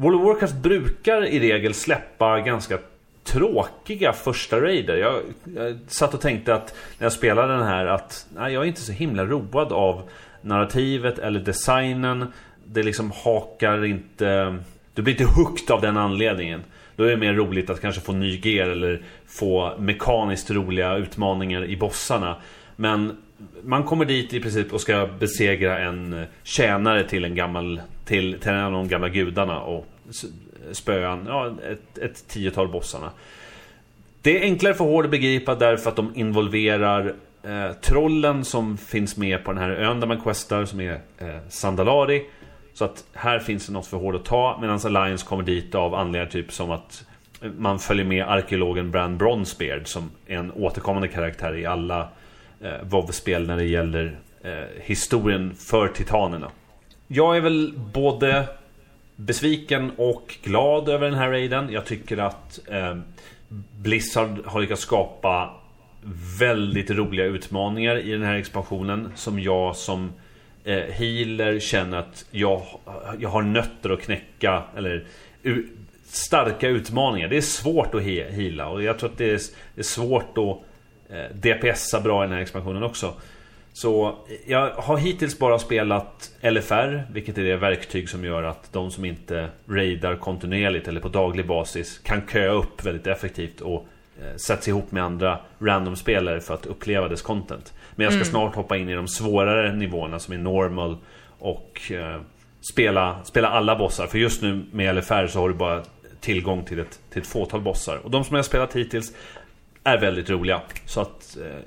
World of Warcraft brukar i regel släppa ganska tråkiga första raider. Jag, jag satt och tänkte att när jag spelade den här att nej, jag är inte så himla road av narrativet eller designen. Det liksom hakar inte... Du blir inte hooked av den anledningen. Då är det mer roligt att kanske få ny gear eller få mekaniskt roliga utmaningar i bossarna. Men man kommer dit i princip och ska besegra en eh, tjänare till en gammal till, till en av de gamla gudarna och spöa ja, ett, ett tiotal bossarna. Det är enklare för Hård att begripa därför att de involverar eh, trollen som finns med på den här ön där man questar som är eh, Sandalari. Så att här finns det något för Hård att ta medan Alliance kommer dit av anledningar typ som att eh, man följer med arkeologen Bran Bronsbeard som är en återkommande karaktär i alla eh, WoW-spel när det gäller eh, historien för titanerna. Jag är väl både besviken och glad över den här raiden. Jag tycker att eh, Blizzard har lyckats skapa väldigt roliga utmaningar i den här expansionen som jag som eh, healer känner att jag, jag har nötter att knäcka eller u- starka utmaningar. Det är svårt att he- heala och jag tror att det är, det är svårt att DPSa bra i den här expansionen också. Så jag har hittills bara spelat LFR, vilket är det verktyg som gör att de som inte raidar kontinuerligt eller på daglig basis kan köa upp väldigt effektivt och eh, sätts ihop med andra random-spelare för att uppleva dess content. Men jag ska snart hoppa in i de svårare nivåerna som är normal och eh, spela, spela alla bossar. För just nu med LFR så har du bara tillgång till ett, till ett fåtal bossar. Och de som jag har spelat hittills är väldigt roliga. Så att eh,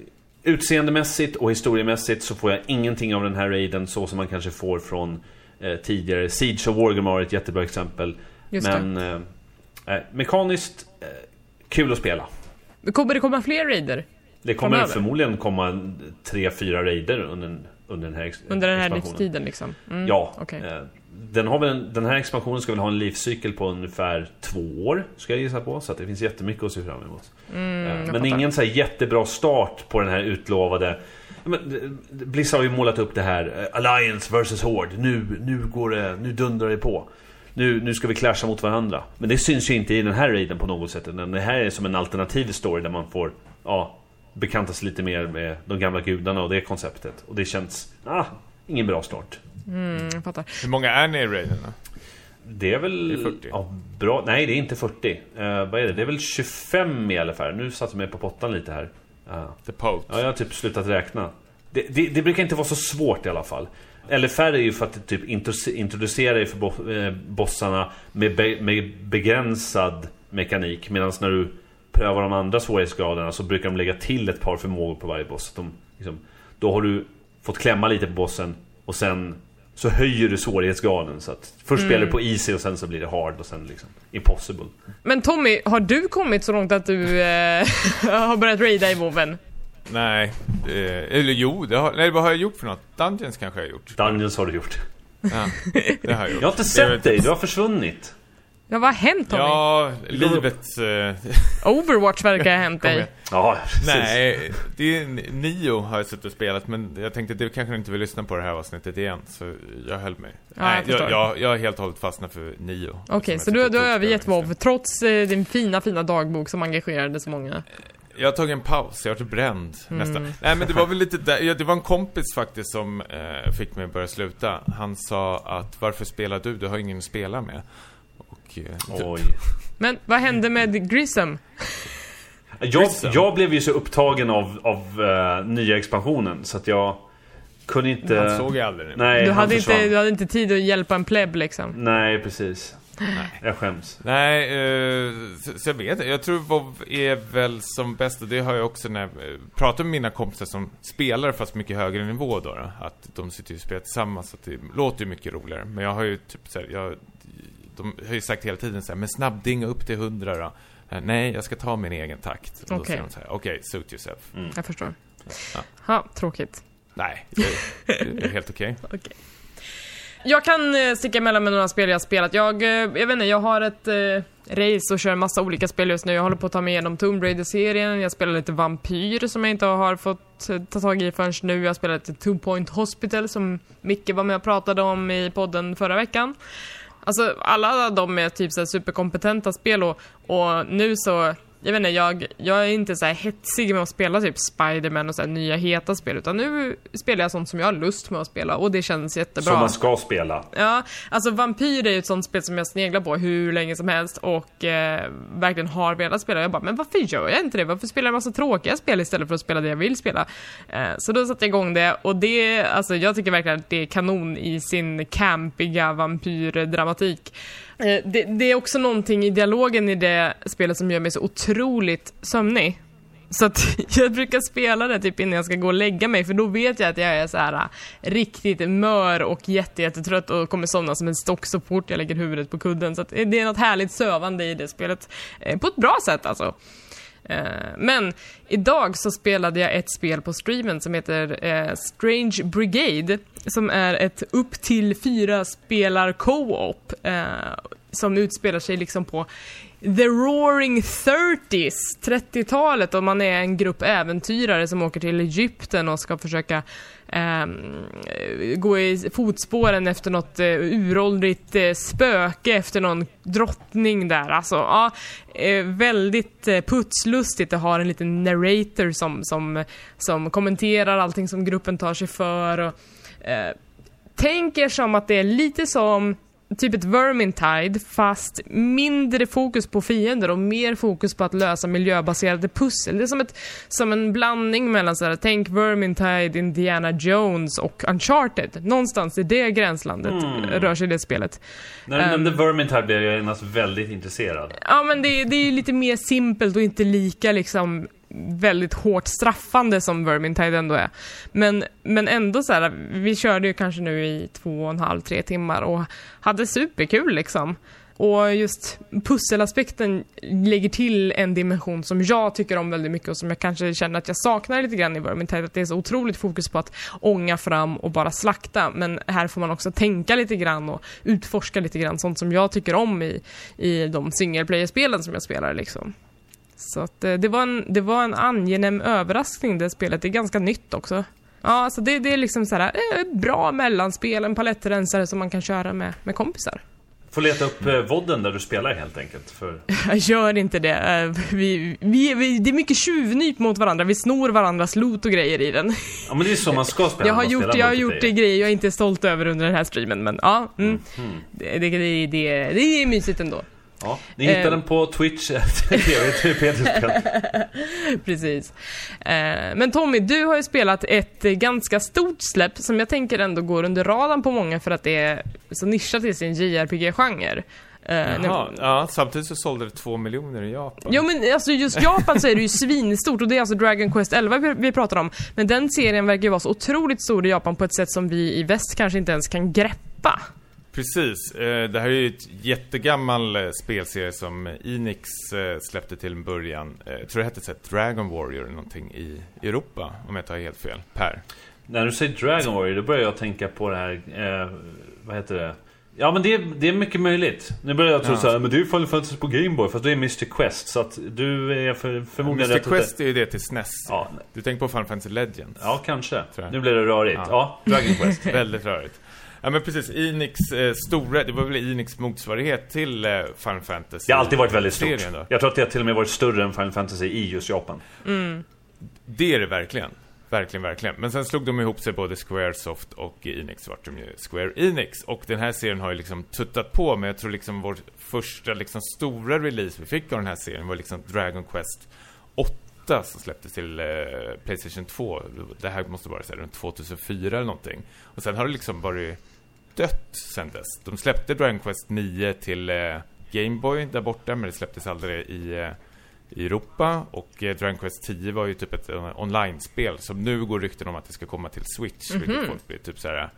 utseendemässigt och historiemässigt så får jag ingenting av den här raiden så som man kanske får från eh, tidigare. Siege of Wargamar är ett jättebra exempel. Just. Men eh, eh, mekaniskt eh, kul att spela. Kommer det komma fler raider? Det kommer Framöver. förmodligen komma tre, fyra raider under, under den här ex- Under den här expansionen. livstiden liksom? Mm, Ja. okej. Den, har väl en, den här expansionen ska väl ha en livscykel på ungefär två år, ska jag gissa på. Så att det finns jättemycket att se fram emot. Eh, Men Mm, ingen så här jättebra start på den här utlovade... Men, eh, Blizzard har ju målat upp det här, eh, Alliance vs Horde. Nu, nu går det, nu dundrar det på. Nu, nu ska vi clasha mot varandra. Men det syns ju inte i den här raiden på något sätt. Det här är som en alternativ story där man får, ja, bekanta sig lite mer med de gamla gudarna och det konceptet. Och det känns, ah, ingen bra start. Mm, jag fattar. Hur många är ni i raiderna? Det är väl... Det är 40. Ja, bra. Nej, det är inte 40. Eh, vad är det? Det är väl 25 i alla fall. Nu satte jag mig på pottan lite här. Ja. The Pote. Ja, jag har typ slutat räkna. Det, det, det brukar inte vara så svårt i alla fall. LFR är ju för att typ introduce- introducera dig för bo, eh, bossarna med, be, med begränsad mekanik. Medan när du prövar de andra svårighetsgraderna så brukar de lägga till ett par förmågor på varje boss. De, liksom, då har du fått klämma lite på bossen och sen så höjer du svårighetsgraden. Så att först spelar du på easy och sen så blir det hard och sen liksom impossible. Men Tommy, har du kommit så långt att du eh, har börjat raida i WoWen? Nej, eh, eller jo, det har, nej, vad har jag gjort för något? Dungeons kanske jag har gjort. Dungeons har du gjort. Ja, det har jag gjort. Jag har inte Det sett dig, du har försvunnit. Ja, vad har hänt Tommy? Ja, livet... Eh, Overwatch verkar ha hänt dig. Ja, precis. nej, det är Nio har jag suttit och spelat, men jag tänkte att du kanske inte vill lyssna på det här avsnittet igen, så jag höll mig. jag nej, jag, jag, jag har helt och hållet fastnat för Nio. Okej, som så jag du, du har övergett WoW trots eh, din fina, fina dagbok som engagerade så många? Jag har tagit en paus, jag har varit bränd Mm. nästan. Nej men det var väl lite där, ja, det var en kompis faktiskt som eh, fick mig att börja sluta. Han sa att varför spelar du? Du har ingen att spela med. Eh, det- Oj. Men vad hände med Grissom? Jag, jag blev ju så upptagen av, av eh, nya expansionen så att jag kunde inte... Han såg jag aldrig nu. Nej, Du hade, inte, du hade inte tid att hjälpa en pleb liksom. Nej, precis. Jag skäms. Nej, eh, så, så jag vet. Jag tror WoW är väl som bäst, och det har jag också när jag eh, pratar med mina kompisar som spelar fast mycket högre nivå då, då att de sitter ju och spelar tillsammans, så att det låter ju mycket roligare. Men jag har ju typ så här, jag, de har ju sagt hela tiden så här, men snabbdinga upp till 100 då. Eh, Nej, jag ska ta min egen takt. Okej. här, okej, suit yourself. Jag förstår. Ja. Ha, tråkigt. Nej, det, det är helt okej. Okej. Jag kan eh, sticka emellan med några spel jag har spelat. Jag, eh, jag vet inte, jag har ett eh, race och kör en massa olika spel just nu. Jag håller på att ta mig igenom Tomb Raider-serien. Jag spelar lite Vampyr som jag inte har fått ta tag i förrän nu. Jag spelar lite Two Point Hospital som Micke var med och pratade om i podden förra veckan. Alltså alla de är typ så här superkompetenta spel och, och nu så jag vet inte, jag, jag är inte så här hetsig med att spela typ Spider-Man och så nya heta spel utan nu spelar jag sånt som jag har lust med att spela och det känns jättebra. Som man ska spela. Ja, alltså Vampyr är ju ett sånt spel som jag sneglar på hur länge som helst och eh, verkligen har velat spela. Jag bara, men varför gör jag inte det? Varför spelar jag massa tråkiga spel istället för att spela det jag vill spela? Eh, så då satte jag igång det och det, alltså jag tycker verkligen att det är kanon i sin campiga vampyrdramatik. Eh, det, det är också någonting i dialogen i det spelet som gör mig så otroligt sömnig. Så att jag brukar spela det typ innan jag ska gå och lägga mig för då vet jag att jag är så här äh, riktigt mör och jätte, jättetrött och kommer somna som en stock så fort jag lägger huvudet på kudden. Så att det är något härligt sövande i det spelet. Eh, på ett bra sätt alltså. Eh, men idag så spelade jag ett spel på streamen som heter eh, Strange Brigade som är ett upp till fyra spelar co-op. Eh, som utspelar sig liksom på The Roaring 30s, 30-talet och man är en grupp äventyrare som åker till Egypten och ska försöka eh, gå i fotspåren efter något eh, uråldrigt eh, spöke efter någon drottning där. Alltså, ja, eh, väldigt eh, putslustigt. Det har en liten narrator som, som, som kommenterar allting som gruppen tar sig för. Och, eh, tänk er som att det är lite som typ ett Vermintide fast mindre fokus på fiender och mer fokus på att lösa miljöbaserade pussel. Det är som, ett, som en blandning mellan så här, tänk Vermintide, Indiana Jones och Uncharted. Någonstans i det gränslandet rör sig det spelet. När du Ehm. nämnde Vermintide blev jag genast väldigt intresserad. Ja men det, det är ju lite mer simpelt och inte lika liksom väldigt hårt straffande som Vermintide ändå är. Men, men ändå så här, vi körde ju kanske nu i två och en halv, tre timmar och hade superkul liksom. Och just pusselaspekten lägger till en dimension som jag tycker om väldigt mycket och som jag kanske känner att jag saknar lite grann i Vermintide. Att det är så otroligt fokus på att ånga fram och bara slakta. Men här får man också tänka lite grann och utforska lite grann. Sånt som jag tycker om i, i de single player-spelen som jag spelar liksom. Så att eh, det var, en, det var en angenäm överraskning det spelet. Det är ganska nytt också. Ja, så det, det är liksom så här, eh, bra mellanspel, en palettrensare som man kan köra med, med kompisar. Får leta upp eh, vodden där du spelar helt enkelt. För... Gör inte det. Eh, Vi, vi, vi, det är mycket tjuvnyp mot varandra. Vi snor varandras loot och grejer i den. Ja men det är så man ska spela Jag har gjort, jag har gjort det grejer jag inte är stolt över under den här streamen, men ja. Mm. Det, det, det, det, det är mysigt ändå. Ja, ni hittar Eh. den på Twitch, TV. Precis. Eh, men Tommy, du har ju spelat ett ganska stort släpp som jag tänker ändå går under radarn på många för att det är så nischat i sin JRPG-genre. Eh, Jaha, nu- ja, samtidigt så sålde det två miljoner i Japan. Jo men alltså just Japan så är det ju svinstort och det är alltså Dragon Quest 11 vi, vi pratar om. Men den serien verkar ju vara så otroligt stor i Japan på ett sätt som vi i väst kanske inte ens kan greppa. Precis. Eh, det här är ju ett jättegammal eh, spelserie som Enix eh, släppte till en början. Jag tror det hette så Dragon Warrior eller någonting i Europa, om jag har helt fel. Per. När du säger Dragon Warrior, då börjar jag tänka på det här... Eh, vad heter det? Ja men det, är- det är mycket möjligt. Nu börjar jag tro Ja. så här, men det är ju Final Fantasy på Gameboy, fast det är Mr Quest. Så att du är för, förmodligen Mr rätt Quest är ju det till SNES. Ja, Du tänker på Final Fantasy Legends. ja, kanske. Nu blir det rörigt. Ja, Ja. Dragon Quest. Väldigt rörigt. Ja men precis, Enix eh, stora, det var väl Enix motsvarighet till eh, Final Fantasy. Det har alltid varit väldigt stort. då. Jag tror att det har till och med varit större än Final Fantasy i just Japan. Det är det verkligen. Verkligen, verkligen. Men sen slog de ihop sig både Squaresoft och Enix vart de ju Square Enix. Och den här serien har ju liksom tuttat på, men jag tror liksom vår första liksom stora release vi fick av den här serien var liksom Dragon Quest 8 som släpptes till eh, Playstation 2. Det här måste vara så här, runt 2004 eller någonting. Och sen har det liksom varit dött sen dess. De släppte Dragon Quest 9 till eh, Game Boy där borta, men det släpptes aldrig i, eh, i Europa. Och eh, Dragon Quest 10 var ju typ ett eh, online-spel som nu går rykten om att det ska komma till Switch, vilket folk blir typ så här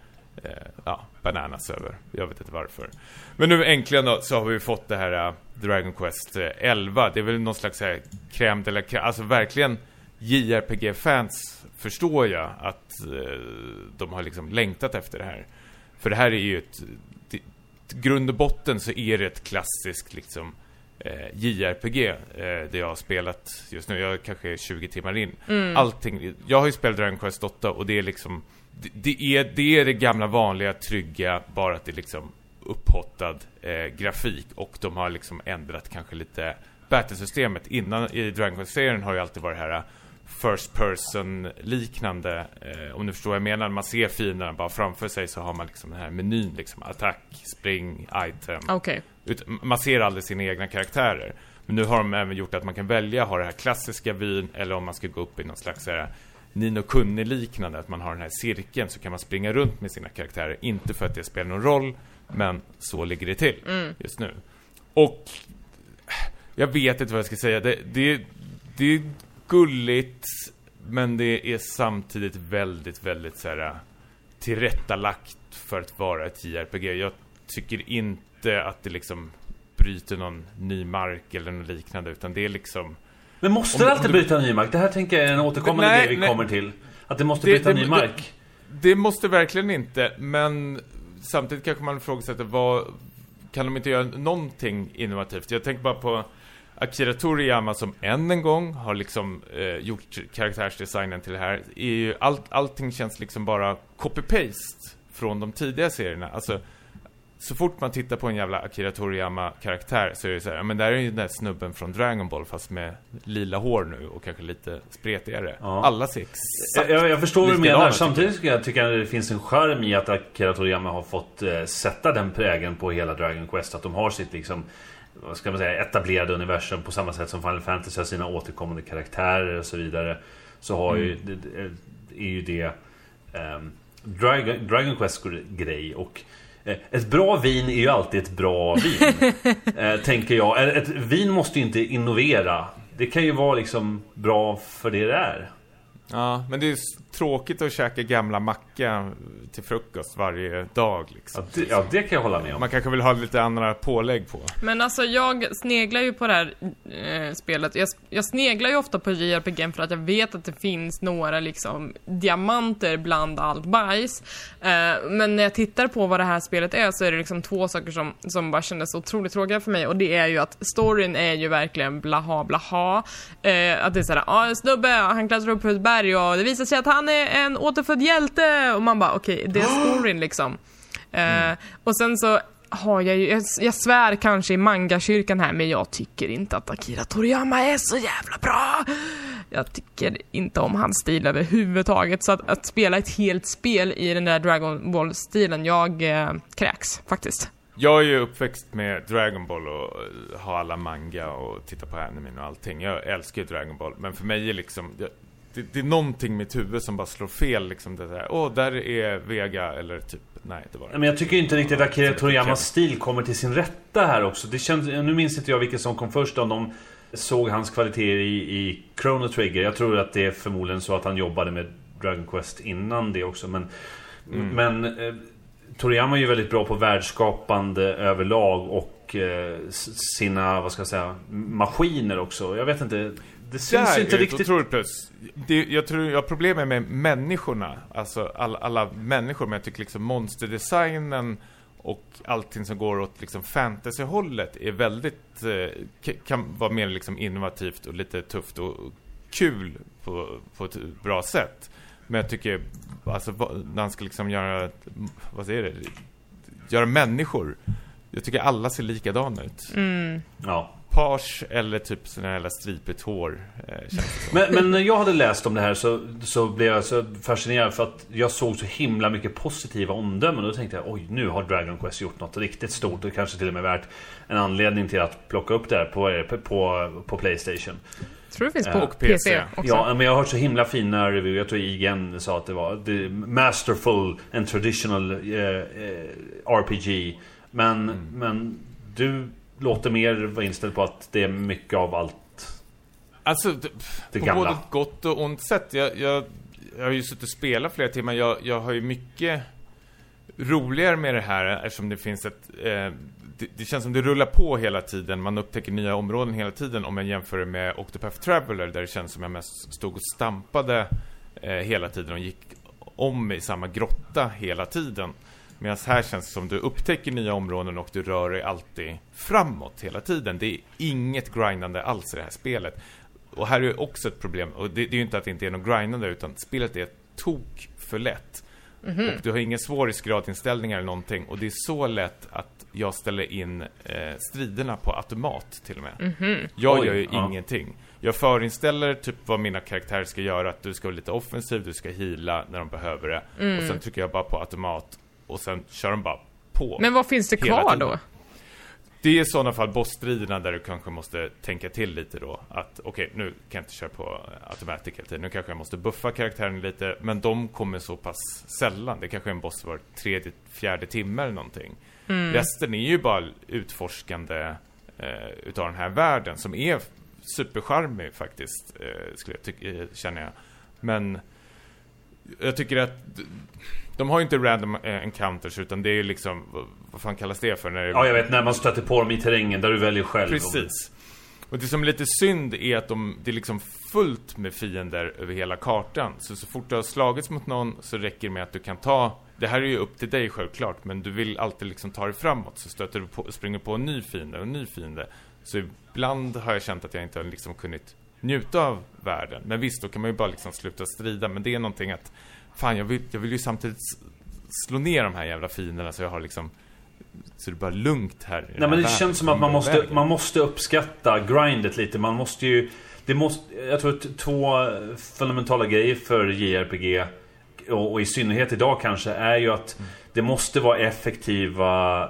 eh, ja, bananas över. Jag vet inte varför. Men nu äntligen då, så har vi fått det här eh, Dragon Quest eh, 11. Det är väl någon slags så här crème de la crème. Alltså verkligen JRPG-fans förstår jag att eh, de har liksom längtat efter det här. För det här är ju ett... Det, grund och botten så är det ett klassiskt liksom eh, JRPG eh, det jag har spelat just nu. Jag kanske är 20 timmar in. Allting. Jag har ju spelat Dragon Quest 8 och det är liksom det, det, är, det är det gamla vanliga trygga, bara att det är liksom upphottad eh, grafik och de har liksom ändrat kanske lite battlesystemet. Innan i Dragon Quest-serien har ju alltid varit det här first person liknande, eh, om du förstår vad jag menar. Man ser fienderna bara framför sig så har man liksom den här menyn liksom attack, spring, item. Okej. Ut, man ser aldrig sina egna karaktärer. Men nu har de även gjort att man kan välja, ha det här klassiska vyn eller om man ska gå upp i någon slags här, Nino Kuni liknande, att man har den här cirkeln så kan man springa runt med sina karaktärer. Inte för att det spelar någon roll, men så ligger det till just nu. Och jag vet inte vad jag ska säga. Det, det, det gulligt, men det är samtidigt väldigt, väldigt så här tillrättalagt för att vara ett JRPG. Jag tycker inte att det liksom bryter någon ny mark eller något liknande, utan det är liksom Men måste Om- det alltid du- bryta ny mark? Det här tänker jag är en återkommande Nej, grej vi nej. kommer till. Att det måste Det- bryta det- ny det- mark. Det måste verkligen inte, men samtidigt kanske man ifrågasätter vad... Kan de inte göra någonting innovativt? Jag tänker bara på Akira Toriyama som än en gång har liksom eh, gjort karaktärsdesignen till det här. Är ju allt, allting känns liksom bara copy-paste från de tidiga serierna. Alltså, så fort man tittar på en jävla Akira Toriyama-karaktär så är det så här, men där är ju den där snubben från Dragon Ball fast med lila hår nu och kanske lite spretigare. Ja. Alla ser exakt Jag, jag förstår vad du menar. Samtidigt tycker jag, tycker jag att det finns en charm i att Akira Toriyama har fått eh, sätta den prägen på hela Dragon Quest. Att de har sitt liksom vad ska man säga, etablerade universum på samma sätt som Final Fantasy har sina återkommande karaktärer och så vidare. Så har ju, det, det, är ju det ehm, Dragon, Dragon Quest grej och eh, ett bra vin är ju alltid ett bra vin. eh, tänker jag. Ett vin måste ju inte innovera. Det kan ju vara liksom bra för det det är. Ja, men det är tråkigt att käka gamla macka till frukost varje dag liksom. Ja det, ja, det kan jag hålla med om. Man kanske vill ha lite andra pålägg på. Men alltså jag sneglar ju på det här eh, spelet. Jag, jag sneglar ju ofta på JRPG för att jag vet att det finns några liksom diamanter bland allt bajs. Eh, men när jag tittar på vad det här spelet är så är det liksom två saker som, som bara kändes otroligt tråkiga för mig. Och det är ju att storyn är ju verkligen blaha blaha. Eh, att det är såhär, ja en snubbe, han klättrar upp för ett berg och det visar sig att han är en återfödd hjälte. Och man bara okej, det är storyn liksom. Eh, och sen så har jag ju, jag, jag svär kanske i mangakyrkan här, men jag tycker inte att Akira Toriyama är så jävla bra. Jag tycker inte om hans stil överhuvudtaget, så att, att spela ett helt spel i den där Dragon Ball-stilen, jag eh, kräks faktiskt. Jag är ju uppväxt med Dragon Ball och eh, har alla manga och tittar på animen och allting. Jag älskar ju Dragon Ball, men för mig är liksom... Det, det är någonting i mitt huvud som bara slår fel liksom det där. Åh, där är Vega, eller typ... Nej, det var det Men jag tycker inte riktigt att Akira Toriyamas stil kommer till sin rätta här också. Det känns, nu minns inte jag vilket som kom först om de såg hans kvaliteter i, i Chrono Trigger. Jag tror att det är förmodligen så att han jobbade med Dragon Quest innan det också. Men, men eh, Toriyama är ju väldigt bra på världsskapande överlag och eh, sina, vad ska jag säga, maskiner också. Jag vet inte. Det syns Där inte riktigt... otroligt plus. Det, jag tror jag har problem med människorna, alltså alla, alla människor, men jag tycker liksom monsterdesignen och allting som går åt liksom fantasyhållet är väldigt, eh, kan vara mer liksom innovativt och lite tufft och kul på, på ett bra sätt. Men jag tycker, alltså när han ska liksom göra, vad säger det, göra människor. Jag tycker alla ser likadana ut. Ja. Page eller typ sån här jävla stripigt hår, eh. Men, men när jag hade läst om det här så, så blev jag så fascinerad för att jag såg så himla mycket positiva omdömen. Och då tänkte jag oj, nu har Dragon Quest gjort något riktigt stort och kanske till och med värt en anledning till att plocka upp det här på, på, på Playstation. Tror det finns på Och PC, också. Ja, men jag har hört så himla fina reviews. Jag tror IGN sa att det var the masterful and traditional eh, eh, RPG. Men, Mm. men du låter mer vara inställd på att det är mycket av allt. Alltså, det, Det på gamla. både gott och ont sätt. Jag, jag, jag har ju suttit och spelat flera timmar. Jag, jag har ju mycket roligare med det här eftersom det finns ett... Eh, det, det känns som det rullar på hela tiden. Man upptäcker nya områden hela tiden om jag jämför det med Octopath Traveler där det känns som jag mest stod och stampade eh, hela tiden och gick om i samma grotta hela tiden. Medan här känns det som du upptäcker nya områden och du rör dig alltid framåt hela tiden. Det är inget grindande alls i det här spelet. Och här är ju också ett problem, och det, det är ju inte att det inte är något grindande utan spelet är tok för lätt. Och du har ingen svårighetsgradinställningar eller någonting och det är så lätt att jag ställer in eh, striderna på automat till och med. Jag Oj, gör ju ja. ingenting. Jag förinställer typ vad mina karaktärer ska göra, att du ska vara lite offensiv, du ska heala när de behöver det. Och sen trycker jag bara på automat och sen kör de bara på. Men vad finns det kvar då? Det är i sådana fall bossstriderna där du kanske måste tänka till lite då. Att okej, nu kan jag inte köra på automatic hela tiden. Nu kanske jag måste buffa karaktären lite. Men de kommer så pass sällan. Det kanske är en boss var tredje, fjärde timme eller någonting. Resten är ju bara utforskande eh, utav den här världen som är supercharmig faktiskt, eh, skulle jag tycka, eh, känner jag. Men jag tycker att de har ju inte random eh, encounters utan det är ju liksom, vad- vad fan kallas det för? När det Ja, jag vet när man stöter på dem i terrängen där du väljer själv. Precis. Och det som är lite synd är att de, det är liksom fullt med fiender över hela kartan. Så så fort du har slagits mot någon så räcker det med att du kan ta det här är ju upp till dig självklart, men du vill alltid liksom ta dig framåt. Så stöter du på, springer på en ny fiende och en ny fiende. Så ibland har jag känt att jag inte har liksom kunnat njuta av världen. Men visst, då kan man ju bara liksom sluta strida. Men det är någonting att, fan jag vill, jag vill ju samtidigt slå ner de här jävla fienderna så jag har liksom så det är bara lugnt här Nej men det världen. känns som att man måste, vägen. man måste uppskatta grindet lite. Man måste ju... Det måste, jag tror att två fundamentala grejer för JRPG och, och i synnerhet idag kanske är ju att det måste vara effektiva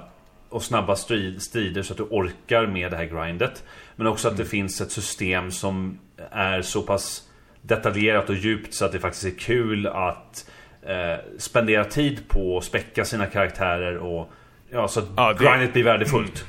och snabba strid, strider så att du orkar med det här grindet. Men också att det finns ett system som är så pass detaljerat och djupt så att det faktiskt är kul att eh, spendera tid på att späcka sina karaktärer och ja, så att Ja, det- grindet blir värdefullt.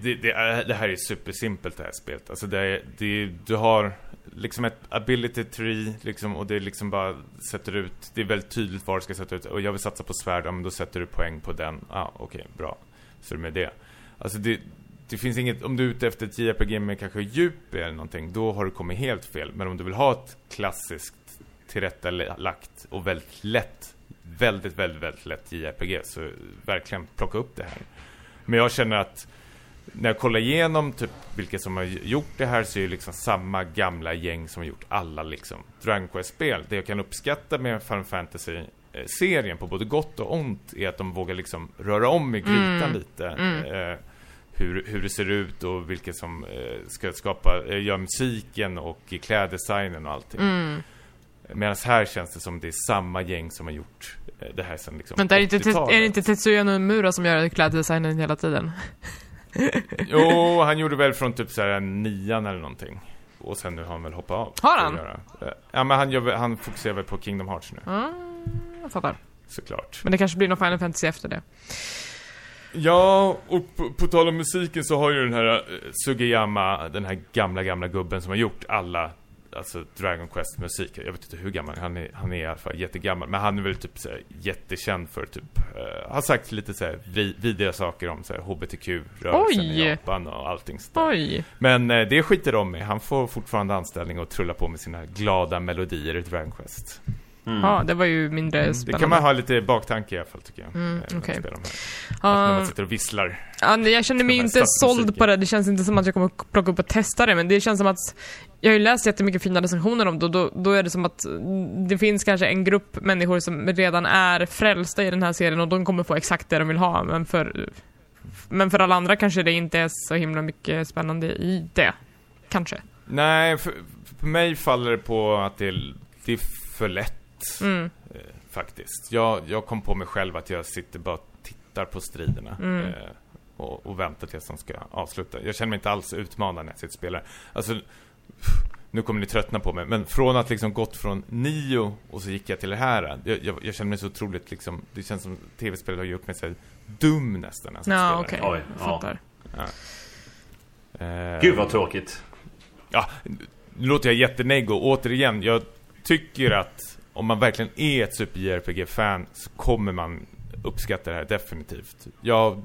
det, det, är, det här är supersimpelt det här spelet. Alltså det, det, du har liksom ett ability tree liksom, och det liksom bara sätter ut, det är väldigt tydligt vad du ska sätta ut. Och jag vill satsa på svärd, ja, men då sätter du poäng på den. Ja, ah, okej, bra. Så är det med det. Alltså det, det finns inget, om du är ute efter ett JRPG med kanske djup eller någonting, då har du kommit helt fel. Men om du vill ha ett klassiskt tillrättalagt och väldigt lätt, väldigt, väldigt, väldigt lätt JRPG, så verkligen plocka upp det här. Men jag känner att när jag kollar igenom typ vilka som har gjort det här så är det liksom samma gamla gäng som har gjort alla liksom Dragon Quest-spel. Det jag kan uppskatta med Final Fantasy-serien på både gott och ont är att de vågar liksom röra om i grytan lite. Eh, hur, hur det ser ut och vilka som eh, ska skapa, eh, gör musiken och kläddesignen och allting. Medan här känns det som det är samma gäng som har gjort eh, det här sen liksom Vänta, är det, inte, 80-talet. är det inte Tetsuya Nomura som gör kläddesignen hela tiden? Jo, han gjorde väl från typ såhär nian eller någonting. Och sen nu har han väl hoppat av. Har han? göra. Eh, Ja, men han, gör, han fokuserar väl på Kingdom Hearts nu, Ja, jag fattar. såklart. Men det kanske blir någon Final Fantasy efter det. Ja, och på, på tal om musiken så har ju den här eh, Sugiyama, den här gamla, gamla gubben som har gjort alla Alltså Dragon Quest musik, jag vet inte hur gammal, han är, han är i alla fall jättegammal Men han är väl typ så här, jättekänd för typ eh, Har sagt lite så här, vi- vidriga saker om så här, HBTQ-rörelsen i! Japan och allting. Oj! Men eh, det skiter de i. Han får fortfarande anställning och trulla på med sina glada melodier i Dragon Quest. Ja, det var ju mindre Mm. Det spännande. kan man ha lite baktanke i alla fall tycker jag. Mm, eh, de här. Att man sitter och visslar. ja, jag känner mig inte såld på det. Det känns inte som att jag kommer plocka upp och testa det, men det känns som att jag har ju läst jättemycket fina recensioner om det och då, då är det som att det finns kanske en grupp människor som redan är frälsta i den här serien och de kommer få exakt det de vill ha, men för, men för alla andra kanske det inte är så himla mycket spännande i det. Kanske. Nej, för, för mig faller det på att det är, det är för lätt. Mm. Eh, faktiskt. Jag, jag kom på mig själv att jag sitter bara och tittar på striderna. Mm. Eh, och, och väntar tills de ska avsluta. Jag känner mig inte alls utmanad när jag sitter och spelar. Alltså, nu kommer ni tröttna på mig, men från att liksom gått från Nio och så gick jag till det här. Jag, jag, jag känner mig så otroligt liksom, det känns som tv-spelet har gjort mig så här dum nästan. när Ja, spelar. okej. Oj, Jag ja. fattar. Eh, Gud vad tråkigt. Ja, nu låter jag jättenego. Återigen, jag tycker att om man verkligen är ett super-JRPG-fan så kommer man uppskatta det här definitivt. Jag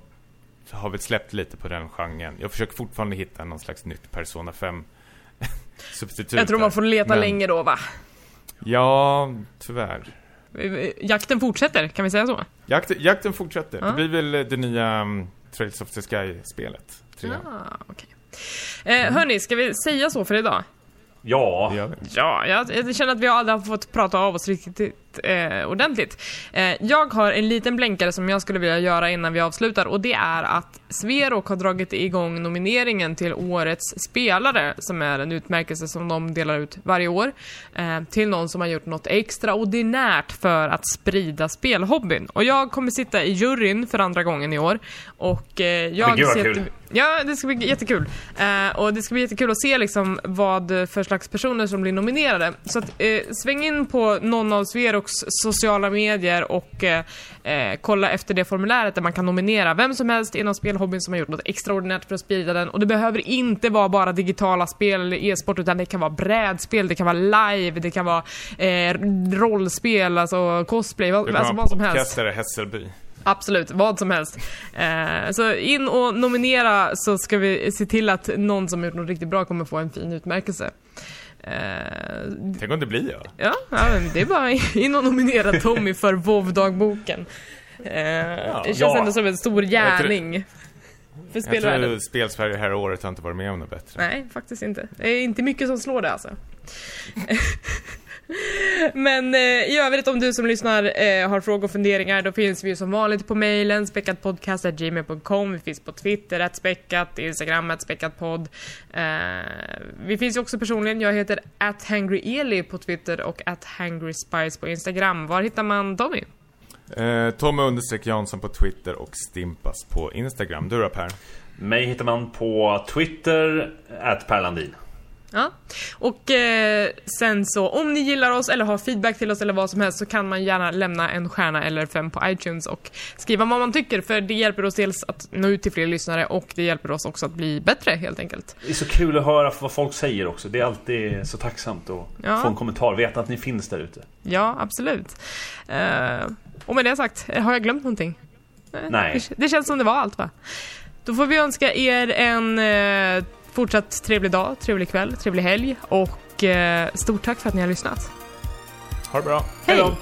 har väl släppt lite på den genren. Jag försöker fortfarande hitta någon slags nytt Persona 5 substitut. Jag tror man får leta Men- länge då, va? Ja, tyvärr. Jakten fortsätter, kan vi säga så? Jakt, jakten fortsätter. Ja. Det blir väl eh, det nya um, Trails of the Sky-spelet. Ah, okej. Eh, hörni, ska vi säga så för idag? Ja, Det gör vi. Ja, jag, jag känner att vi aldrig har fått prata av oss riktigt eh, ordentligt. Eh, jag har en liten blänkare som jag skulle vilja göra innan vi avslutar och det är att Sverok har dragit igång nomineringen till Årets spelare som är en utmärkelse som de delar ut varje år eh, till någon som har gjort något extraordinärt för att sprida spelhobbyn. Och jag kommer sitta i juryn för andra gången i år och eh, jag Men gud kul. Ja, det ska bli jättekul. Eh, och det ska bli jättekul att se liksom vad för slags personer som blir nominerade. Så att, eh, sväng in på någon av Sveroks sociala medier och eh, eh, kolla efter det formuläret där man kan nominera vem som helst inom spelhobbyn som har gjort något extraordinärt för att sprida den. Och det behöver inte vara bara digitala spel eller e-sport utan det kan vara brädspel, det kan vara live, det kan vara eh, rollspel, alltså cosplay, vad, Det alltså vad som helst. podcastare Hässelby. Absolut, vad som helst. Eh, så in och nominera så ska vi se till att någon som har gjort något riktigt bra kommer få en fin utmärkelse. Eh, Tänk om det blir jag. ja, ja, det är bara in och nominera Tommy för WoW-dagboken. Eh, det känns Ja. ändå som en stor gärning. För Jag spelvärlden. tror Spelsverige det här året har inte varit med om något bättre. Nej, faktiskt inte. Det är inte mycket som slår det alltså. Men eh, i övrigt om du som lyssnar eh, har frågor och funderingar då finns vi ju som vanligt på mejlen späckatpodcast.gmail.com Vi finns på Twitter, att späckat, Instagram, att späckatpodd. Eh, vi finns ju också personligen, jag heter @hangryeli på Twitter och @hangryspice på Instagram. Var hittar man Tommy? Eh, Tommy understreck Jansson på Twitter och Stimpas på Instagram. Du då Per? mig hittar man på Twitter, at Per Landin. Ja. Och eh, sen så, om ni gillar oss eller har feedback till oss eller vad som helst så kan man gärna lämna en stjärna eller fem på iTunes och skriva vad man tycker för det hjälper oss dels att nå ut till fler lyssnare och det hjälper oss också att bli bättre helt enkelt. Det är så kul att höra vad folk säger också. Det är alltid så tacksamt att Ja. få en kommentar. Veta att ni finns där ute. Ja, absolut. Eh, och med det sagt, eh, har jag glömt någonting? Eh, Nej. Det, det känns som det var allt va? Då får vi önska er en eh, fortsatt trevlig dag, trevlig kväll, trevlig helg och eh, stort tack för att ni har lyssnat. Ha det bra. Hej! Hej då!